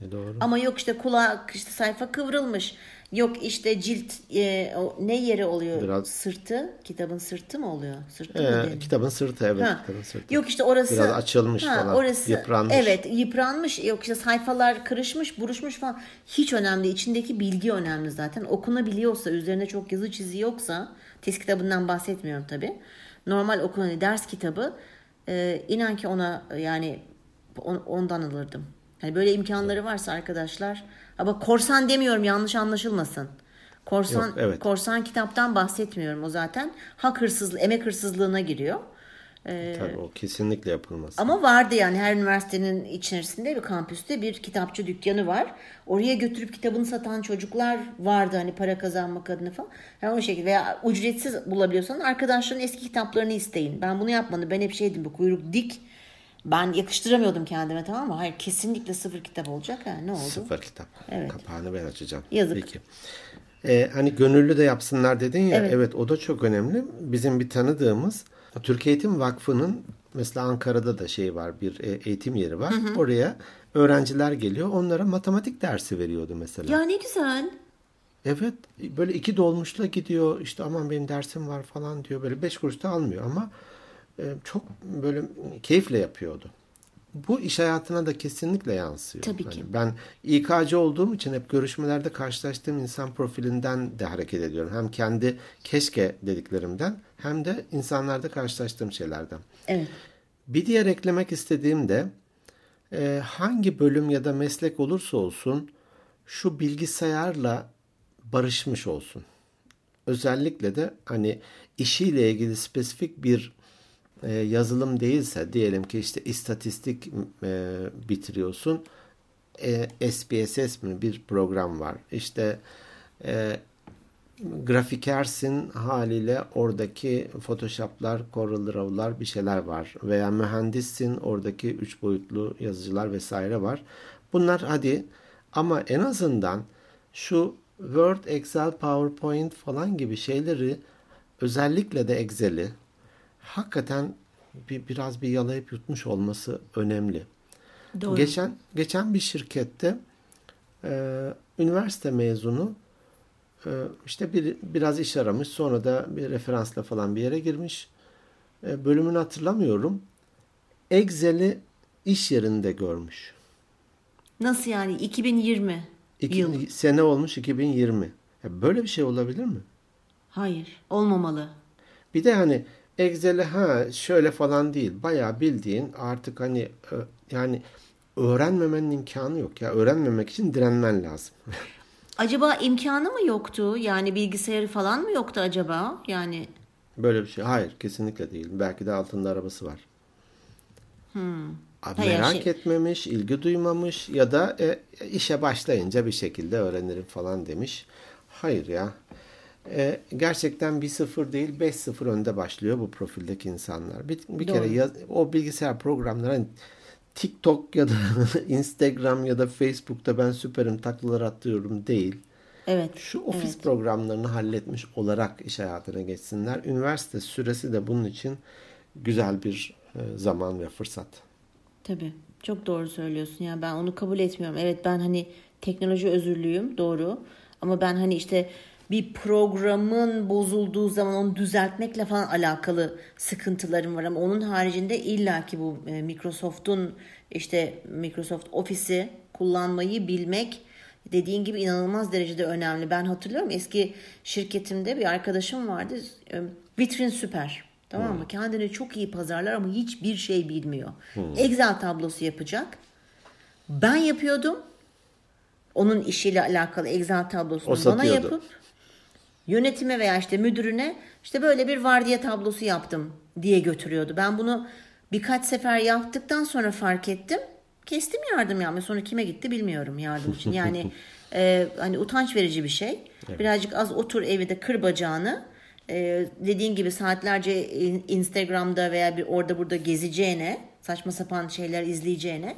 E doğru. Ama yok işte kulak işte sayfa kıvrılmış. Yok işte cilt e, o, ne yeri oluyor? Biraz... Sırtı. Kitabın sırtı mı oluyor? Sırtı ee, mı kitabın sırtı evet. Ha. Kitabın sırtı. Yok işte orası. Biraz açılmış ha, falan. Orası, yıpranmış. Evet yıpranmış. Yok işte sayfalar kırışmış, buruşmuş falan. Hiç önemli. İçindeki bilgi önemli zaten. Okunabiliyorsa, üzerine çok yazı çizi yoksa, test kitabından bahsetmiyorum tabii. Normal okunan ders kitabı e, inan ki ona yani on, ondan alırdım. Yani böyle imkanları varsa arkadaşlar ama korsan demiyorum yanlış anlaşılmasın. Korsan Yok, evet. korsan kitaptan bahsetmiyorum o zaten. Hak hırsızlığı, emek hırsızlığına giriyor. Ee, Tabii o kesinlikle yapılmaz. Ama vardı yani her üniversitenin içerisinde bir kampüste bir kitapçı dükkanı var. Oraya götürüp kitabını satan çocuklar vardı hani para kazanmak adına falan. Yani o şekilde veya ücretsiz bulabiliyorsan arkadaşların eski kitaplarını isteyin. Ben bunu yapmadım. Ben hep şeydim bu kuyruk dik ben yakıştıramıyordum kendime tamam mı? Hayır kesinlikle sıfır kitap olacak. Ha, ne oldu? Sıfır kitap. Evet. Kapağını ben açacağım. Yazık. Peki. Ee, hani gönüllü de yapsınlar dedin ya. Evet. evet o da çok önemli. Bizim bir tanıdığımız Türk Eğitim Vakfı'nın mesela Ankara'da da şey var bir e, eğitim yeri var. Hı hı. Oraya öğrenciler geliyor. Onlara matematik dersi veriyordu mesela. Ya ne güzel. Evet böyle iki dolmuşla gidiyor işte aman benim dersim var falan diyor böyle beş kuruş da almıyor ama çok böyle keyifle yapıyordu. Bu iş hayatına da kesinlikle yansıyor. Tabii ki. Yani ben İK'cı olduğum için hep görüşmelerde karşılaştığım insan profilinden de hareket ediyorum. Hem kendi keşke dediklerimden hem de insanlarda karşılaştığım şeylerden. Evet. Bir diğer eklemek istediğim de e, hangi bölüm ya da meslek olursa olsun şu bilgisayarla barışmış olsun. Özellikle de hani işiyle ilgili spesifik bir e, yazılım değilse diyelim ki işte istatistik e, bitiriyorsun e, SPSS mi bir program var. İşte e, grafikersin haliyle oradaki Photoshop'lar, Corel Draw'lar bir şeyler var. Veya mühendissin oradaki üç boyutlu yazıcılar vesaire var. Bunlar hadi ama en azından şu Word, Excel, PowerPoint falan gibi şeyleri özellikle de Excel'i hakikaten bir, biraz bir yalayıp yutmuş olması önemli. Doğru. Geçen geçen bir şirkette e, üniversite mezunu e, işte bir biraz iş aramış sonra da bir referansla falan bir yere girmiş. E, bölümünü hatırlamıyorum. Excel'i iş yerinde görmüş. Nasıl yani 2020 İki, yıl? Sene olmuş 2020. Ya böyle bir şey olabilir mi? Hayır olmamalı. Bir de hani Excel'e ha şöyle falan değil. Bayağı bildiğin artık hani e, yani öğrenmemenin imkanı yok ya. Öğrenmemek için direnmen lazım. acaba imkanı mı yoktu? Yani bilgisayarı falan mı yoktu acaba? Yani böyle bir şey. Hayır, kesinlikle değil. Belki de altında arabası var. Hmm. Merak şey... etmemiş, ilgi duymamış ya da e, işe başlayınca bir şekilde öğrenirim falan demiş. Hayır ya. E, gerçekten bir sıfır değil 5-0 önde başlıyor bu profildeki insanlar. Bir, bir kere yaz, o bilgisayar programları hani TikTok ya da Instagram ya da Facebook'ta ben süperim taklalar atıyorum değil. Evet. Şu ofis evet. programlarını halletmiş olarak iş hayatına geçsinler. Üniversite süresi de bunun için güzel bir e, zaman ve fırsat. Tabii. Çok doğru söylüyorsun. Yani ben onu kabul etmiyorum. Evet ben hani teknoloji özürlüyüm doğru. Ama ben hani işte bir programın bozulduğu zaman onu düzeltmekle falan alakalı sıkıntılarım var ama onun haricinde illaki bu e, Microsoft'un işte Microsoft Office'i kullanmayı bilmek dediğin gibi inanılmaz derecede önemli. Ben hatırlıyorum eski şirketimde bir arkadaşım vardı. E, vitrin süper. Tamam mı? Hmm. Kendini çok iyi pazarlar ama hiçbir şey bilmiyor. Hmm. Excel tablosu yapacak. Ben yapıyordum. Onun işiyle alakalı Excel tablosunu bana yapıp yönetime veya işte müdürüne işte böyle bir vardiya tablosu yaptım diye götürüyordu. Ben bunu birkaç sefer yaptıktan sonra fark ettim. Kestim yardım yapmayı. Sonra kime gitti bilmiyorum yardım için. Yani e, hani utanç verici bir şey. Evet. Birazcık az otur evde kır bacağını. E, dediğin gibi saatlerce Instagram'da veya bir orada burada gezeceğine, saçma sapan şeyler izleyeceğine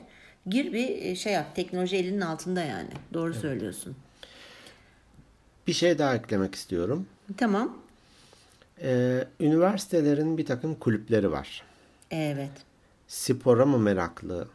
gir bir e, şey yap. Teknoloji elinin altında yani. Doğru evet. söylüyorsun. Bir şey daha eklemek istiyorum. Tamam. Ee, üniversitelerin bir takım kulüpleri var. Evet. Spora mı meraklı,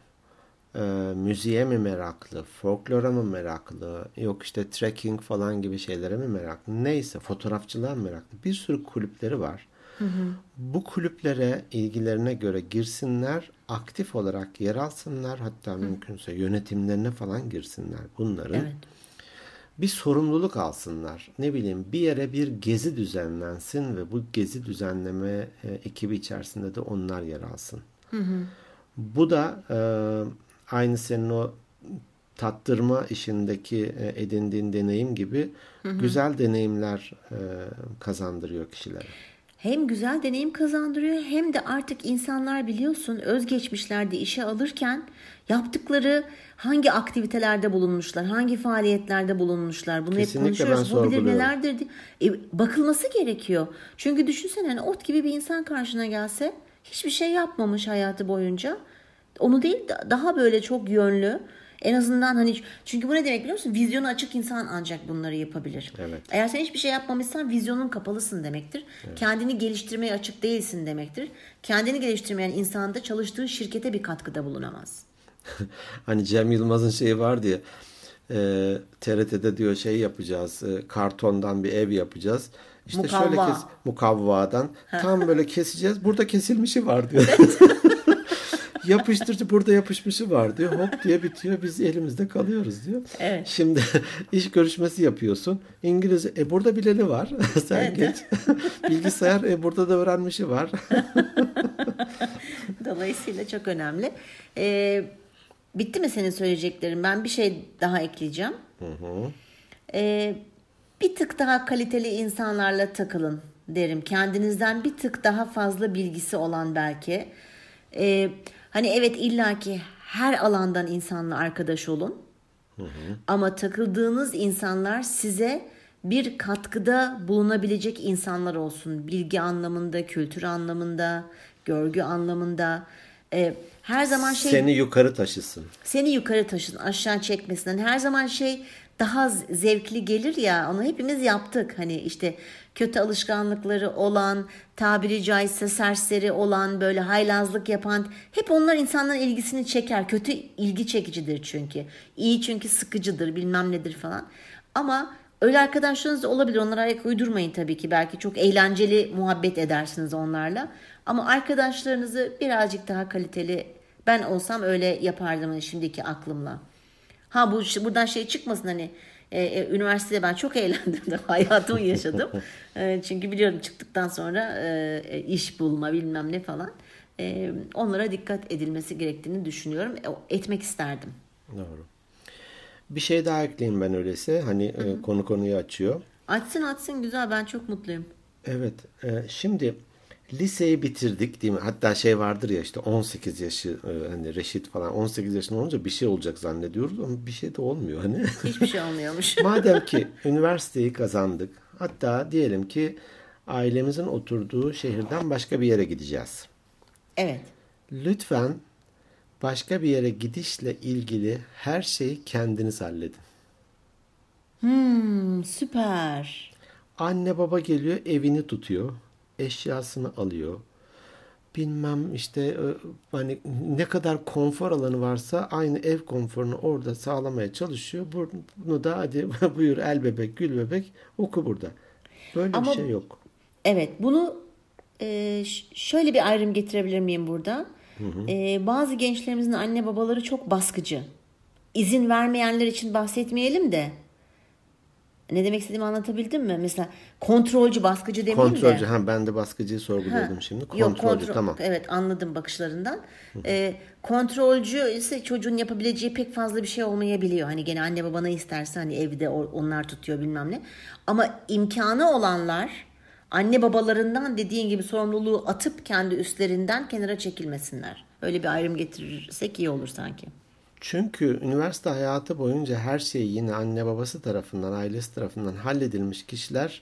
e, müziğe mi meraklı, folklora mı meraklı, yok işte trekking falan gibi şeylere mi meraklı, neyse fotoğrafçılığa mı meraklı. Bir sürü kulüpleri var. Hı hı. Bu kulüplere ilgilerine göre girsinler, aktif olarak yer alsınlar, hatta hı. mümkünse yönetimlerine falan girsinler bunların. Evet bir sorumluluk alsınlar. Ne bileyim bir yere bir gezi düzenlensin ve bu gezi düzenleme e, ekibi içerisinde de onlar yer alsın. Hı hı. Bu da e, aynı senin o tattırma işindeki e, edindiğin deneyim gibi hı hı. güzel deneyimler e, kazandırıyor kişilere hem güzel deneyim kazandırıyor hem de artık insanlar biliyorsun özgeçmişlerde işe alırken yaptıkları hangi aktivitelerde bulunmuşlar, hangi faaliyetlerde bulunmuşlar bunu Kesinlikle hep konuşuyoruz. Hobileri nelerdir diye. E, bakılması gerekiyor. Çünkü düşünsene hani ot gibi bir insan karşına gelse hiçbir şey yapmamış hayatı boyunca. Onu değil daha böyle çok yönlü en azından hani çünkü bu ne demek biliyor musun? Vizyonu açık insan ancak bunları yapabilir. Evet. Eğer sen hiçbir şey yapmamışsan vizyonun kapalısın demektir. Evet. Kendini geliştirmeye açık değilsin demektir. Kendini geliştirmeyen insan da çalıştığı şirkete bir katkıda bulunamaz. hani Cem Yılmaz'ın şeyi var diye e, TRT'de diyor şey yapacağız. E, kartondan bir ev yapacağız. İşte Mukavva. şöyle kes mukavvadan tam böyle keseceğiz. Burada kesilmişi var diyor. Evet. yapıştırıcı burada yapışmışı var diyor. Hop diye bitiyor. Biz elimizde kalıyoruz diyor. Evet. Şimdi iş görüşmesi yapıyorsun. İngilizce e burada bileni var. Sen evet. geç. Bilgisayar e burada da öğrenmişi var. Dolayısıyla çok önemli. Ee, bitti mi senin söyleyeceklerin? Ben bir şey daha ekleyeceğim. Hı hı. Ee, bir tık daha kaliteli insanlarla takılın derim. Kendinizden bir tık daha fazla bilgisi olan belki. Ee, Hani evet illaki her alandan insanla arkadaş olun. Hı hı. Ama takıldığınız insanlar size bir katkıda bulunabilecek insanlar olsun. Bilgi anlamında, kültür anlamında, görgü anlamında. E, her zaman şey Seni yukarı taşısın. seni yukarı taşısın, aşağı çekmesin. Hani her zaman şey daha zevkli gelir ya onu hepimiz yaptık. Hani işte kötü alışkanlıkları olan, tabiri caizse serseri olan, böyle haylazlık yapan hep onlar insanların ilgisini çeker. Kötü ilgi çekicidir çünkü. İyi çünkü sıkıcıdır bilmem nedir falan. Ama öyle arkadaşlarınız da olabilir. Onlara ayak uydurmayın tabii ki. Belki çok eğlenceli muhabbet edersiniz onlarla. Ama arkadaşlarınızı birazcık daha kaliteli ben olsam öyle yapardım hani şimdiki aklımla. Ha bu buradan şey çıkmasın hani e, e, üniversitede ben çok eğlendim de hayatımı yaşadım. E, çünkü biliyorum çıktıktan sonra e, e, iş bulma bilmem ne falan. E, onlara dikkat edilmesi gerektiğini düşünüyorum. E, etmek isterdim. Doğru. Bir şey daha ekleyeyim ben öyleyse. Hani e, konu konuyu açıyor. Açsın açsın güzel ben çok mutluyum. Evet. e, şimdi liseyi bitirdik değil mi? Hatta şey vardır ya işte 18 yaşı e, hani Reşit falan 18 yaşında olunca bir şey olacak zannediyoruz ama bir şey de olmuyor hani. Hiçbir şey olmuyormuş. Madem ki üniversiteyi kazandık. Hatta diyelim ki ailemizin oturduğu şehirden başka bir yere gideceğiz. evet. Lütfen başka bir yere gidişle ilgili her şeyi kendiniz halledin. Hmm, süper. Anne baba geliyor evini tutuyor. Eşyasını alıyor. Bilmem işte e, hani ne kadar konfor alanı varsa aynı ev konforunu orada sağlamaya çalışıyor. Bunu da hadi buyur el bebek gül bebek oku burada. Böyle Ama- bir şey yok. Evet bunu e, şöyle bir ayrım getirebilir miyim burada? E, bazı gençlerimizin anne babaları çok baskıcı. İzin vermeyenler için bahsetmeyelim de. Ne demek istediğimi anlatabildim mi? Mesela kontrolcü, baskıcı demeyeyim Kontrolcü. de. Ha, ben de baskıcıyı sorguluyordum şimdi. Yok, Kontrolcü kontrol- tamam. Evet anladım bakışlarından. Ee, kontrolcü ise çocuğun yapabileceği pek fazla bir şey olmayabiliyor. Hani gene anne baba ne isterse hani evde onlar tutuyor bilmem ne. Ama imkanı olanlar anne babalarından dediğin gibi sorumluluğu atıp kendi üstlerinden kenara çekilmesinler. Öyle bir ayrım getirirsek iyi olur sanki. Çünkü üniversite hayatı boyunca her şey yine anne babası tarafından, ailesi tarafından halledilmiş kişiler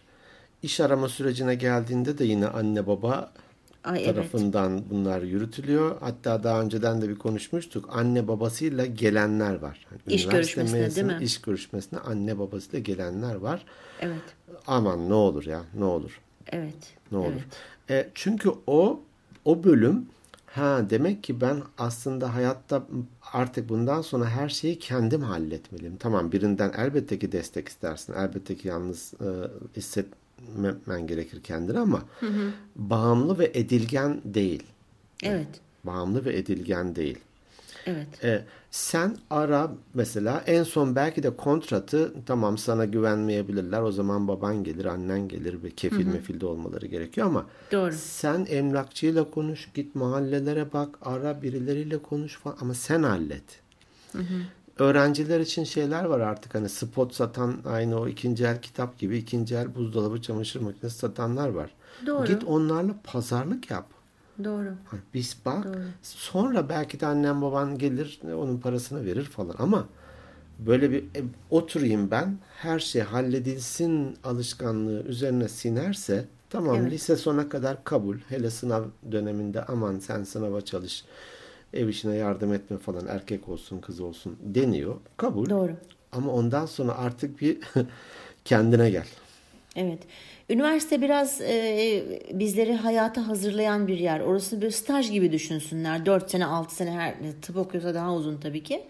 iş arama sürecine geldiğinde de yine anne baba Ay evet. tarafından bunlar yürütülüyor. Hatta daha önceden de bir konuşmuştuk. Anne babasıyla gelenler var. Hani İş görüşmesine, değil mezunu, mi? İş görüşmesine anne babasıyla gelenler var. Evet. Aman ne olur ya ne olur. Evet. Ne olur. Evet. E, çünkü o o bölüm ha demek ki ben aslında hayatta artık bundan sonra her şeyi kendim halletmeliyim. Tamam birinden elbette ki destek istersin. Elbette ki yalnız e, hissetmemen gerekir kendini ama bağımlı ve edilgen değil. Evet. Bağımlı ve edilgen değil. Evet. E, sen ara mesela en son belki de kontratı tamam sana güvenmeyebilirler. O zaman baban gelir, annen gelir ve kefil mefilde olmaları gerekiyor ama Doğru. sen emlakçıyla konuş, git mahallelere bak, ara birileriyle konuş falan ama sen hallet. Öğrenciler için şeyler var artık hani spot satan aynı o ikinci el kitap gibi ikinci el buzdolabı çamaşır makinesi satanlar var. Doğru. Git onlarla pazarlık yap. Doğru. Biz bak sonra belki de annem baban gelir onun parasını verir falan ama böyle bir e, oturayım ben her şey halledilsin alışkanlığı üzerine sinerse tamam Evet. lise sona kadar kabul hele sınav döneminde aman sen sınava çalış ev işine yardım etme falan erkek olsun kız olsun deniyor kabul Doğru. ama ondan sonra artık bir kendine gel. Evet. Üniversite biraz e, bizleri hayata hazırlayan bir yer. Orası bir staj gibi düşünsünler. 4 sene 6 sene her tıp okuyorsa daha uzun tabii ki.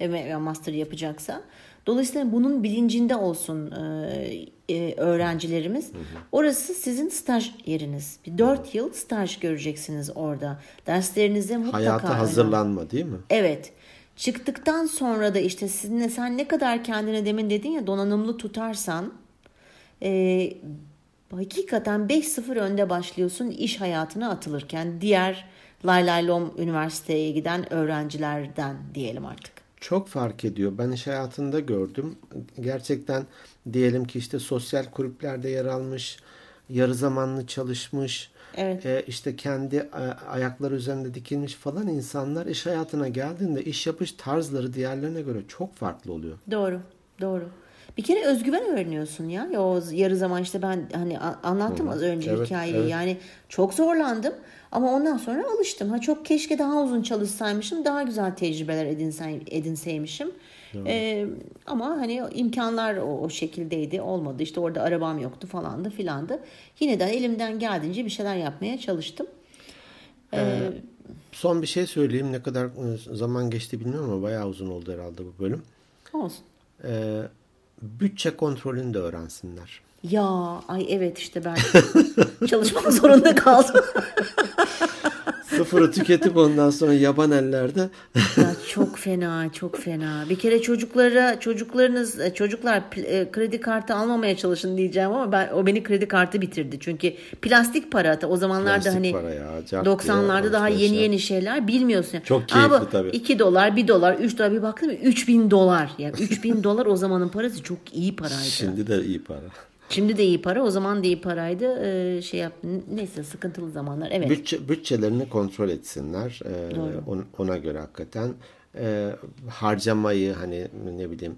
E, ve master yapacaksa. Dolayısıyla bunun bilincinde olsun e, e, öğrencilerimiz. Orası sizin staj yeriniz. Bir 4 yıl staj göreceksiniz orada. Derslerinize mutlaka Hayata hazırlanma değil mi? Evet. Çıktıktan sonra da işte sizinle sen ne kadar kendine demin dedin ya donanımlı tutarsan e, hakikaten 5-0 önde başlıyorsun iş hayatına atılırken diğer lay lay lom üniversiteye giden öğrencilerden diyelim artık. Çok fark ediyor. Ben iş hayatında gördüm. Gerçekten diyelim ki işte sosyal kulüplerde yer almış, yarı zamanlı çalışmış, Evet. e, işte kendi e, ayakları üzerinde dikilmiş falan insanlar iş hayatına geldiğinde iş yapış tarzları diğerlerine göre çok farklı oluyor. Doğru. Doğru. Bir kere özgüven öğreniyorsun ya. ya o yarı zaman işte ben hani anlattım az önce evet, hikayeyi. Evet. Yani çok zorlandım ama ondan sonra alıştım. Ha çok keşke daha uzun çalışsaymışım. Daha güzel tecrübeler edinsey, edinseymişim. Ee, ama hani imkanlar o, o şekildeydi. Olmadı. İşte orada arabam yoktu falandı filandı. Yine de elimden geldiğince bir şeyler yapmaya çalıştım. Ee, ee, son bir şey söyleyeyim. Ne kadar e, zaman geçti bilmiyorum ama bayağı uzun oldu herhalde bu bölüm. Olsun. Ee, bütçe kontrolünü de öğrensinler. Ya ay evet işte ben çalışmak zorunda kaldım. Sıfırı tüketip ondan sonra yaban ellerde. ya çok fena, çok fena. Bir kere çocuklara, çocuklarınız, e, çocuklar e, kredi kartı almamaya çalışın diyeceğim ama ben o beni kredi kartı bitirdi. Çünkü plastik para o zamanlarda plastik hani para ya, 90'larda daha yeni yeni şeyler bilmiyorsun. Çok keyifli ama tabii. 2 dolar, 1 dolar, 3 dolar bir baktım 3000 dolar. Yani 3000 dolar o zamanın parası çok iyi paraydı. Şimdi de iyi para. Şimdi de iyi para, o zaman da iyi paraydı. Ee, şey yap, neyse sıkıntılı zamanlar. Evet. Bütçe, bütçelerini kontrol etsinler. Ee, Doğru. ona göre hakikaten e, harcamayı hani ne bileyim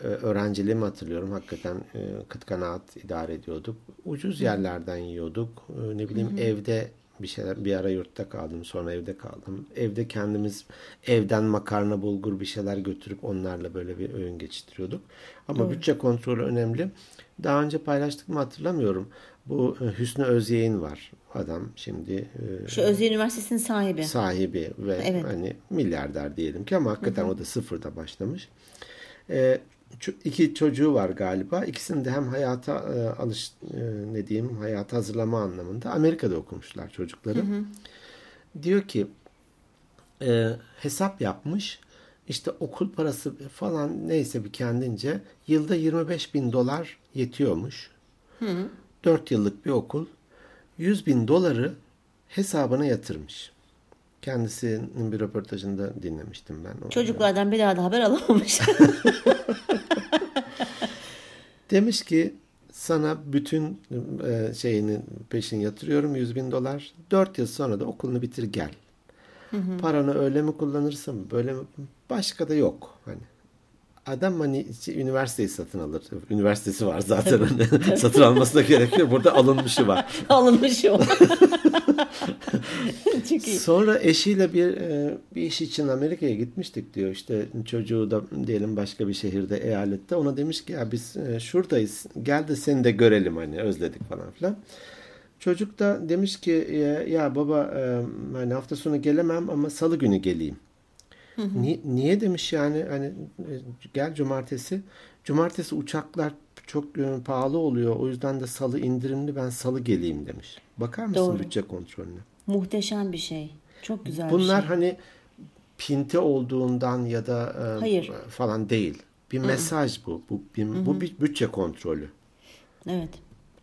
e, öğrenciliğimi hatırlıyorum. Hakikaten e, kıt kanaat idare ediyorduk. Ucuz yerlerden yiyorduk. E, ne bileyim Hı-hı. evde bir şeyler bir ara yurtta kaldım sonra evde kaldım. Evde kendimiz evden makarna bulgur bir şeyler götürüp onlarla böyle bir öğün geçiriyorduk. Ama Doğru. bütçe kontrolü önemli. Daha önce paylaştık mı hatırlamıyorum. Bu e, Hüsnü Özyeğin var adam şimdi. E, Şu Özyeğin Üniversitesi'nin sahibi. Sahibi ve evet. hani milyarder diyelim ki ama hakikaten hı hı. o da sıfırda başlamış. E, iki çocuğu var galiba. İkisini de hem hayata e, alış ne diyeyim hayata hazırlama anlamında Amerika'da okumuşlar çocukları. Hı hı. Diyor ki e, hesap yapmış. İşte okul parası falan neyse bir kendince yılda 25 bin dolar yetiyormuş. Hı hı. 4 yıllık bir okul 100 bin doları hesabına yatırmış. Kendisinin bir röportajında dinlemiştim ben. Çocuklardan bir daha da haber alamamış. Demiş ki sana bütün e, şeyini peşin yatırıyorum 100 bin dolar. 4 yıl sonra da okulunu bitir gel. Hı hı. Paranı öyle mi kullanırsın böyle mi? Başka da yok. Hani adam hani üniversiteyi satın alır. Üniversitesi var zaten. Hani satın alması da gerekiyor. Burada alınmışı var. alınmışı var. Sonra eşiyle bir e, bir iş için Amerika'ya gitmiştik diyor. İşte çocuğu da diyelim başka bir şehirde, eyalette. Ona demiş ki ya biz e, şuradayız. Gel de seni de görelim hani özledik falan filan. Çocuk da demiş ki ya, ya baba e, hani hafta sonu gelemem ama salı günü geleyim. Niye, niye demiş yani hani gel cumartesi. Cumartesi uçaklar çok pahalı oluyor. O yüzden de salı indirimli ben salı geleyim demiş. Bakar mısın Doğru. bütçe kontrolüne? Muhteşem bir şey. Çok güzel Bunlar bir şey. hani pinte olduğundan ya da Hayır. falan değil. Bir Hı-hı. mesaj bu. Bu bir, bu bir bütçe kontrolü. Evet.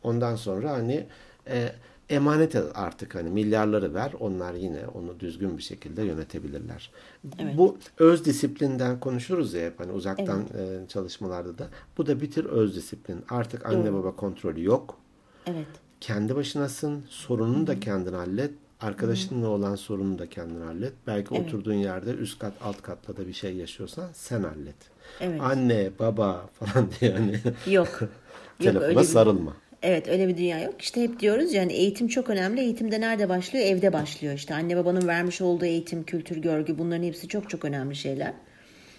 Ondan sonra hani e, emanet artık hani milyarları ver onlar yine onu düzgün bir şekilde yönetebilirler. Evet. Bu öz disiplinden konuşuruz ya hep hani uzaktan evet. E, çalışmalarda da. Bu da bitir öz disiplin. Artık anne Doğru. baba kontrolü yok. Evet. Kendi başınasın. Sorununu Hı-hı. da kendin hallet. Arkadaşınla Hı-hı. olan sorununu da kendin hallet. Belki evet. oturduğun yerde üst kat alt katla da bir şey yaşıyorsan sen hallet. Evet. Anne, baba falan diye hani. Yok. Telefona Yok, sarılma. Bir... Evet öyle bir dünya yok. İşte hep diyoruz yani eğitim çok önemli. Eğitimde nerede başlıyor? Evde başlıyor. İşte anne babanın vermiş olduğu eğitim, kültür, görgü bunların hepsi çok çok önemli şeyler.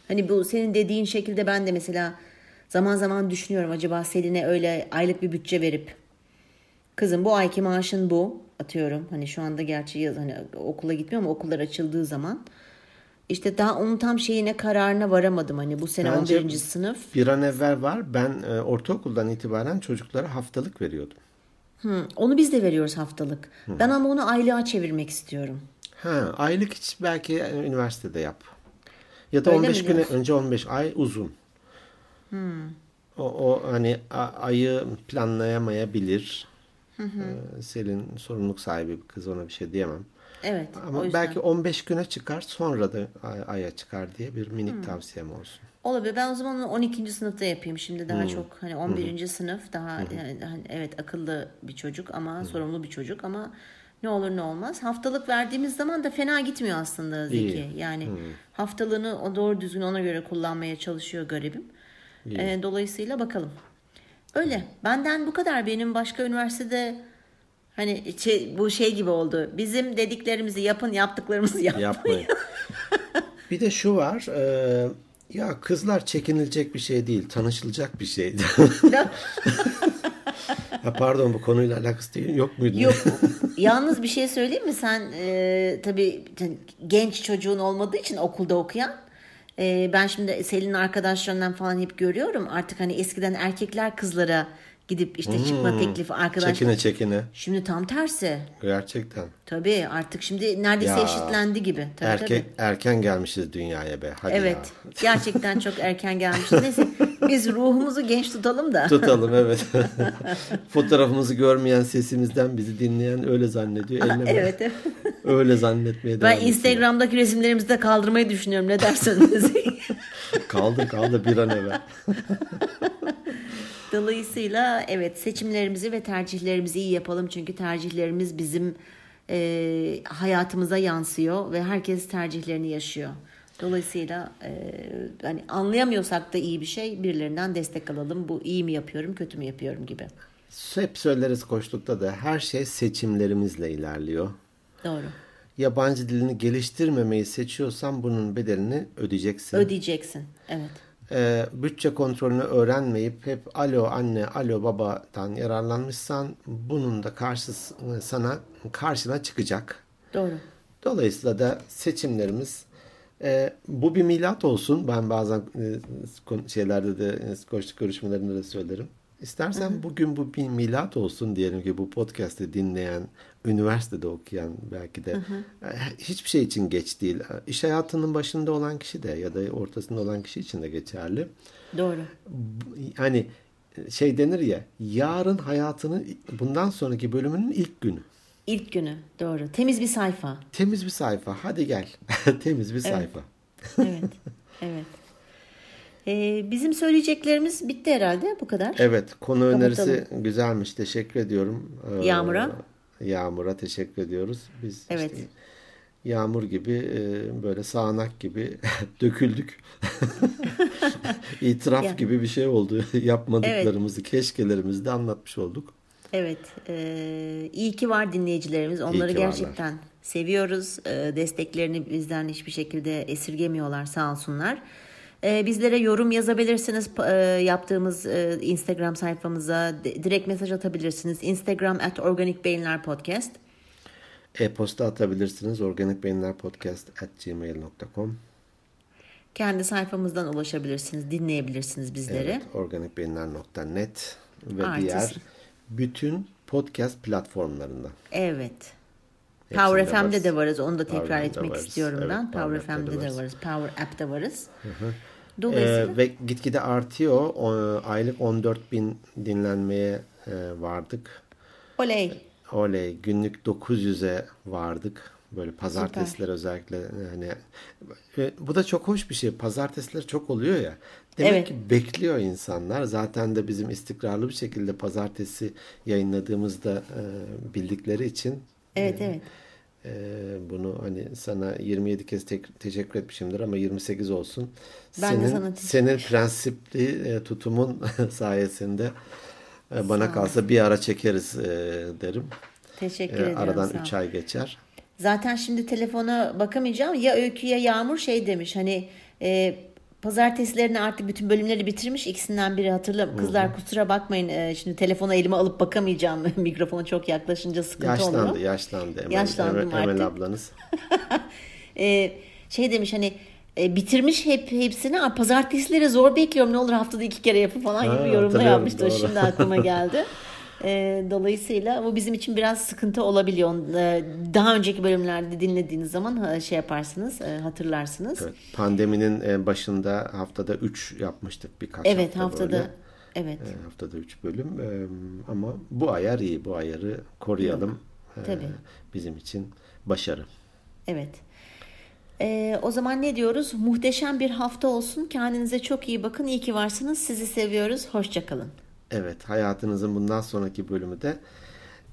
Hani bu senin dediğin şekilde ben de mesela zaman zaman düşünüyorum acaba Selin'e öyle aylık bir bütçe verip kızım bu ayki maaşın bu atıyorum. Hani şu anda gerçi yaz hani okula gitmiyor ama okullar açıldığı zaman işte daha onun tam şeyine kararına varamadım hani bu sene Bence 11. sınıf. Bir an evvel var. Ben e, ortaokuldan itibaren çocuklara haftalık veriyordum. Hı, onu biz de veriyoruz haftalık. Hı. Ben ama onu aylığa çevirmek istiyorum. Ha, aylık hiç belki e, üniversitede yap. Ya da Öyle 15 güne önce 15 ay uzun. Hmm. O, o hani ayı planlayamayabilir. Hı hı. Ee, Selin sorumluluk sahibi bir kız ona bir şey diyemem. Evet. Ama belki 15 güne çıkar sonra da aya çıkar diye bir minik hmm. tavsiyem olsun. Olabilir. Ben o zaman 12. sınıfta yapayım. Şimdi daha hmm. çok hani 11. Hmm. sınıf daha hmm. yani, hani, evet akıllı bir çocuk ama hmm. sorumlu bir çocuk ama ne olur ne olmaz. Haftalık verdiğimiz zaman da fena gitmiyor aslında Zeki. İyi. Yani hmm. haftalığını o doğru düzgün ona göre kullanmaya çalışıyor garibim. E, dolayısıyla bakalım. Öyle. Benden bu kadar. Benim başka üniversitede hani şey, bu şey gibi oldu. Bizim dediklerimizi yapın, yaptıklarımızı yapmayın. yapmayın. bir de şu var. E, ya kızlar çekinilecek bir şey değil, tanışılacak bir şey. ya pardon bu konuyla alakası değil, yok muydu? Yok. Yalnız bir şey söyleyeyim mi? Sen e, tabii genç çocuğun olmadığı için okulda okuyan e, ben şimdi Selin'in arkadaşlarından falan hep görüyorum. Artık hani eskiden erkekler kızlara gidip işte hmm, çıkma teklifi arkadaş. Çekine çekine. Şimdi tam tersi. Gerçekten. Tabii artık şimdi neredeyse ya, eşitlendi gibi. Tabii, erken, tabii. erken gelmişiz dünyaya be. Hadi evet. Ya. Gerçekten çok erken gelmişiz. Neyse biz ruhumuzu genç tutalım da. Tutalım evet. Fotoğrafımızı görmeyen sesimizden bizi dinleyen öyle zannediyor. Eline evet. öyle zannetmeye devam Ben Instagram'daki resimlerimizi de kaldırmayı düşünüyorum. Ne dersiniz? kaldır kaldır bir an evvel. Dolayısıyla evet seçimlerimizi ve tercihlerimizi iyi yapalım çünkü tercihlerimiz bizim e, hayatımıza yansıyor ve herkes tercihlerini yaşıyor. Dolayısıyla e, hani anlayamıyorsak da iyi bir şey birilerinden destek alalım. Bu iyi mi yapıyorum, kötü mü yapıyorum gibi. Hep söyleriz koştukta da her şey seçimlerimizle ilerliyor. Doğru. Yabancı dilini geliştirmemeyi seçiyorsan bunun bedelini ödeyeceksin. Ödeyeceksin, evet e, bütçe kontrolünü öğrenmeyip hep alo anne, alo babadan yararlanmışsan bunun da karşısı sana karşına çıkacak. Doğru. Dolayısıyla da seçimlerimiz e, bu bir milat olsun. Ben bazen e, şeylerde de koçluk görüşmelerinde de söylerim. İstersen Hı-hı. bugün bu bir milat olsun diyelim ki bu podcast'i dinleyen, üniversitede okuyan belki de Hı-hı. E, hiçbir şey için geç değil. İş hayatının başında olan kişi de ya da ortasında olan kişi için de geçerli. Doğru. Hani şey denir ya yarın hayatının bundan sonraki bölümünün ilk günü. İlk günü doğru. Temiz bir sayfa. Temiz bir sayfa. Hadi gel. Temiz bir sayfa. Evet. Evet. Ee, bizim söyleyeceklerimiz bitti herhalde bu kadar. Evet konu Kapatalım. önerisi güzelmiş teşekkür ediyorum. Ee, Yağmur'a. Yağmur'a teşekkür ediyoruz. Biz evet. işte yağmur gibi e, böyle sağanak gibi döküldük. İtiraf yani. gibi bir şey oldu. Yapmadıklarımızı, evet. keşkelerimizi de anlatmış olduk. Evet. E, iyi ki var dinleyicilerimiz. Onları gerçekten varlar. seviyoruz. E, desteklerini bizden hiçbir şekilde esirgemiyorlar sağ olsunlar. E, bizlere yorum yazabilirsiniz e, yaptığımız e, Instagram sayfamıza. Direkt mesaj atabilirsiniz. Instagram at Organik Beyinler Podcast. E-posta atabilirsiniz. Organik Beyinler Podcast at gmail.com Kendi sayfamızdan ulaşabilirsiniz. Dinleyebilirsiniz bizleri. Evet, organikbeyinler.net ve Artısı. diğer bütün podcast platformlarında. Evet. Power FM'de varız. de varız. Onu da tekrar Power etmek varız. istiyorum evet, ben. Power, Power FM'de de varız. varız. Power App'te varız. Hı hı. Dolayısıyla... Ee, ve gitgide artıyor. O, aylık 14 bin dinlenmeye e, vardık. Oley. Oley. Günlük 900'e vardık. Böyle pazartesiler özellikle hani e, bu da çok hoş bir şey. Pazartesiler çok oluyor ya. Demek evet. ki bekliyor insanlar. Zaten de bizim istikrarlı bir şekilde pazartesi yayınladığımızda e, bildikleri için Evet evet. E, bunu hani sana 27 kez te- teşekkür etmişimdir ama 28 olsun. Ben senin, de sana Senin prensipli e, tutumun sayesinde e, bana kalsa bir ara çekeriz e, derim. Teşekkür e, ediyorum. Aradan 3 ay geçer. Zaten şimdi telefona bakamayacağım. Ya Öykü ya Yağmur şey demiş hani e, Pazartesilerini artık bütün bölümleri bitirmiş. İkisinden biri hatırlam. Kızlar kusura bakmayın. E, şimdi telefonu elime alıp bakamayacağım. Mikrofona çok yaklaşınca sıkıntı yaşlandı, oluyor. Yaşlandı. Yaşlandı. Yaşlandım Emel, artık. Emel ablanız. e, şey demiş hani e, bitirmiş hep hepsini. Pazartesileri zor bekliyorum. Ne olur haftada iki kere yapın falan ha, gibi yorumda yapmıştı. Doğru. Şimdi aklıma geldi. E, dolayısıyla bu bizim için biraz sıkıntı olabiliyor. E, daha önceki bölümlerde dinlediğiniz zaman şey yaparsınız, e, hatırlarsınız. Evet, pandeminin e, başında haftada 3 yapmıştık birkaç evet, hafta haftada böyle. Evet. E, haftada 3 bölüm. E, ama bu ayar iyi. Bu ayarı koruyalım. E, Tabii. Bizim için başarı. Evet. Ee, o zaman ne diyoruz? Muhteşem bir hafta olsun. Kendinize çok iyi bakın. İyi ki varsınız. Sizi seviyoruz. Hoşçakalın. Evet hayatınızın bundan sonraki bölümü de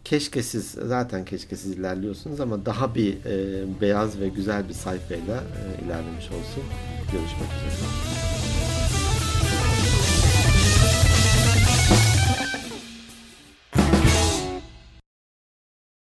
keşke siz zaten keşke siz ilerliyorsunuz ama daha bir e, beyaz ve güzel bir sayfayla e, ilerlemiş olsun. Görüşmek üzere.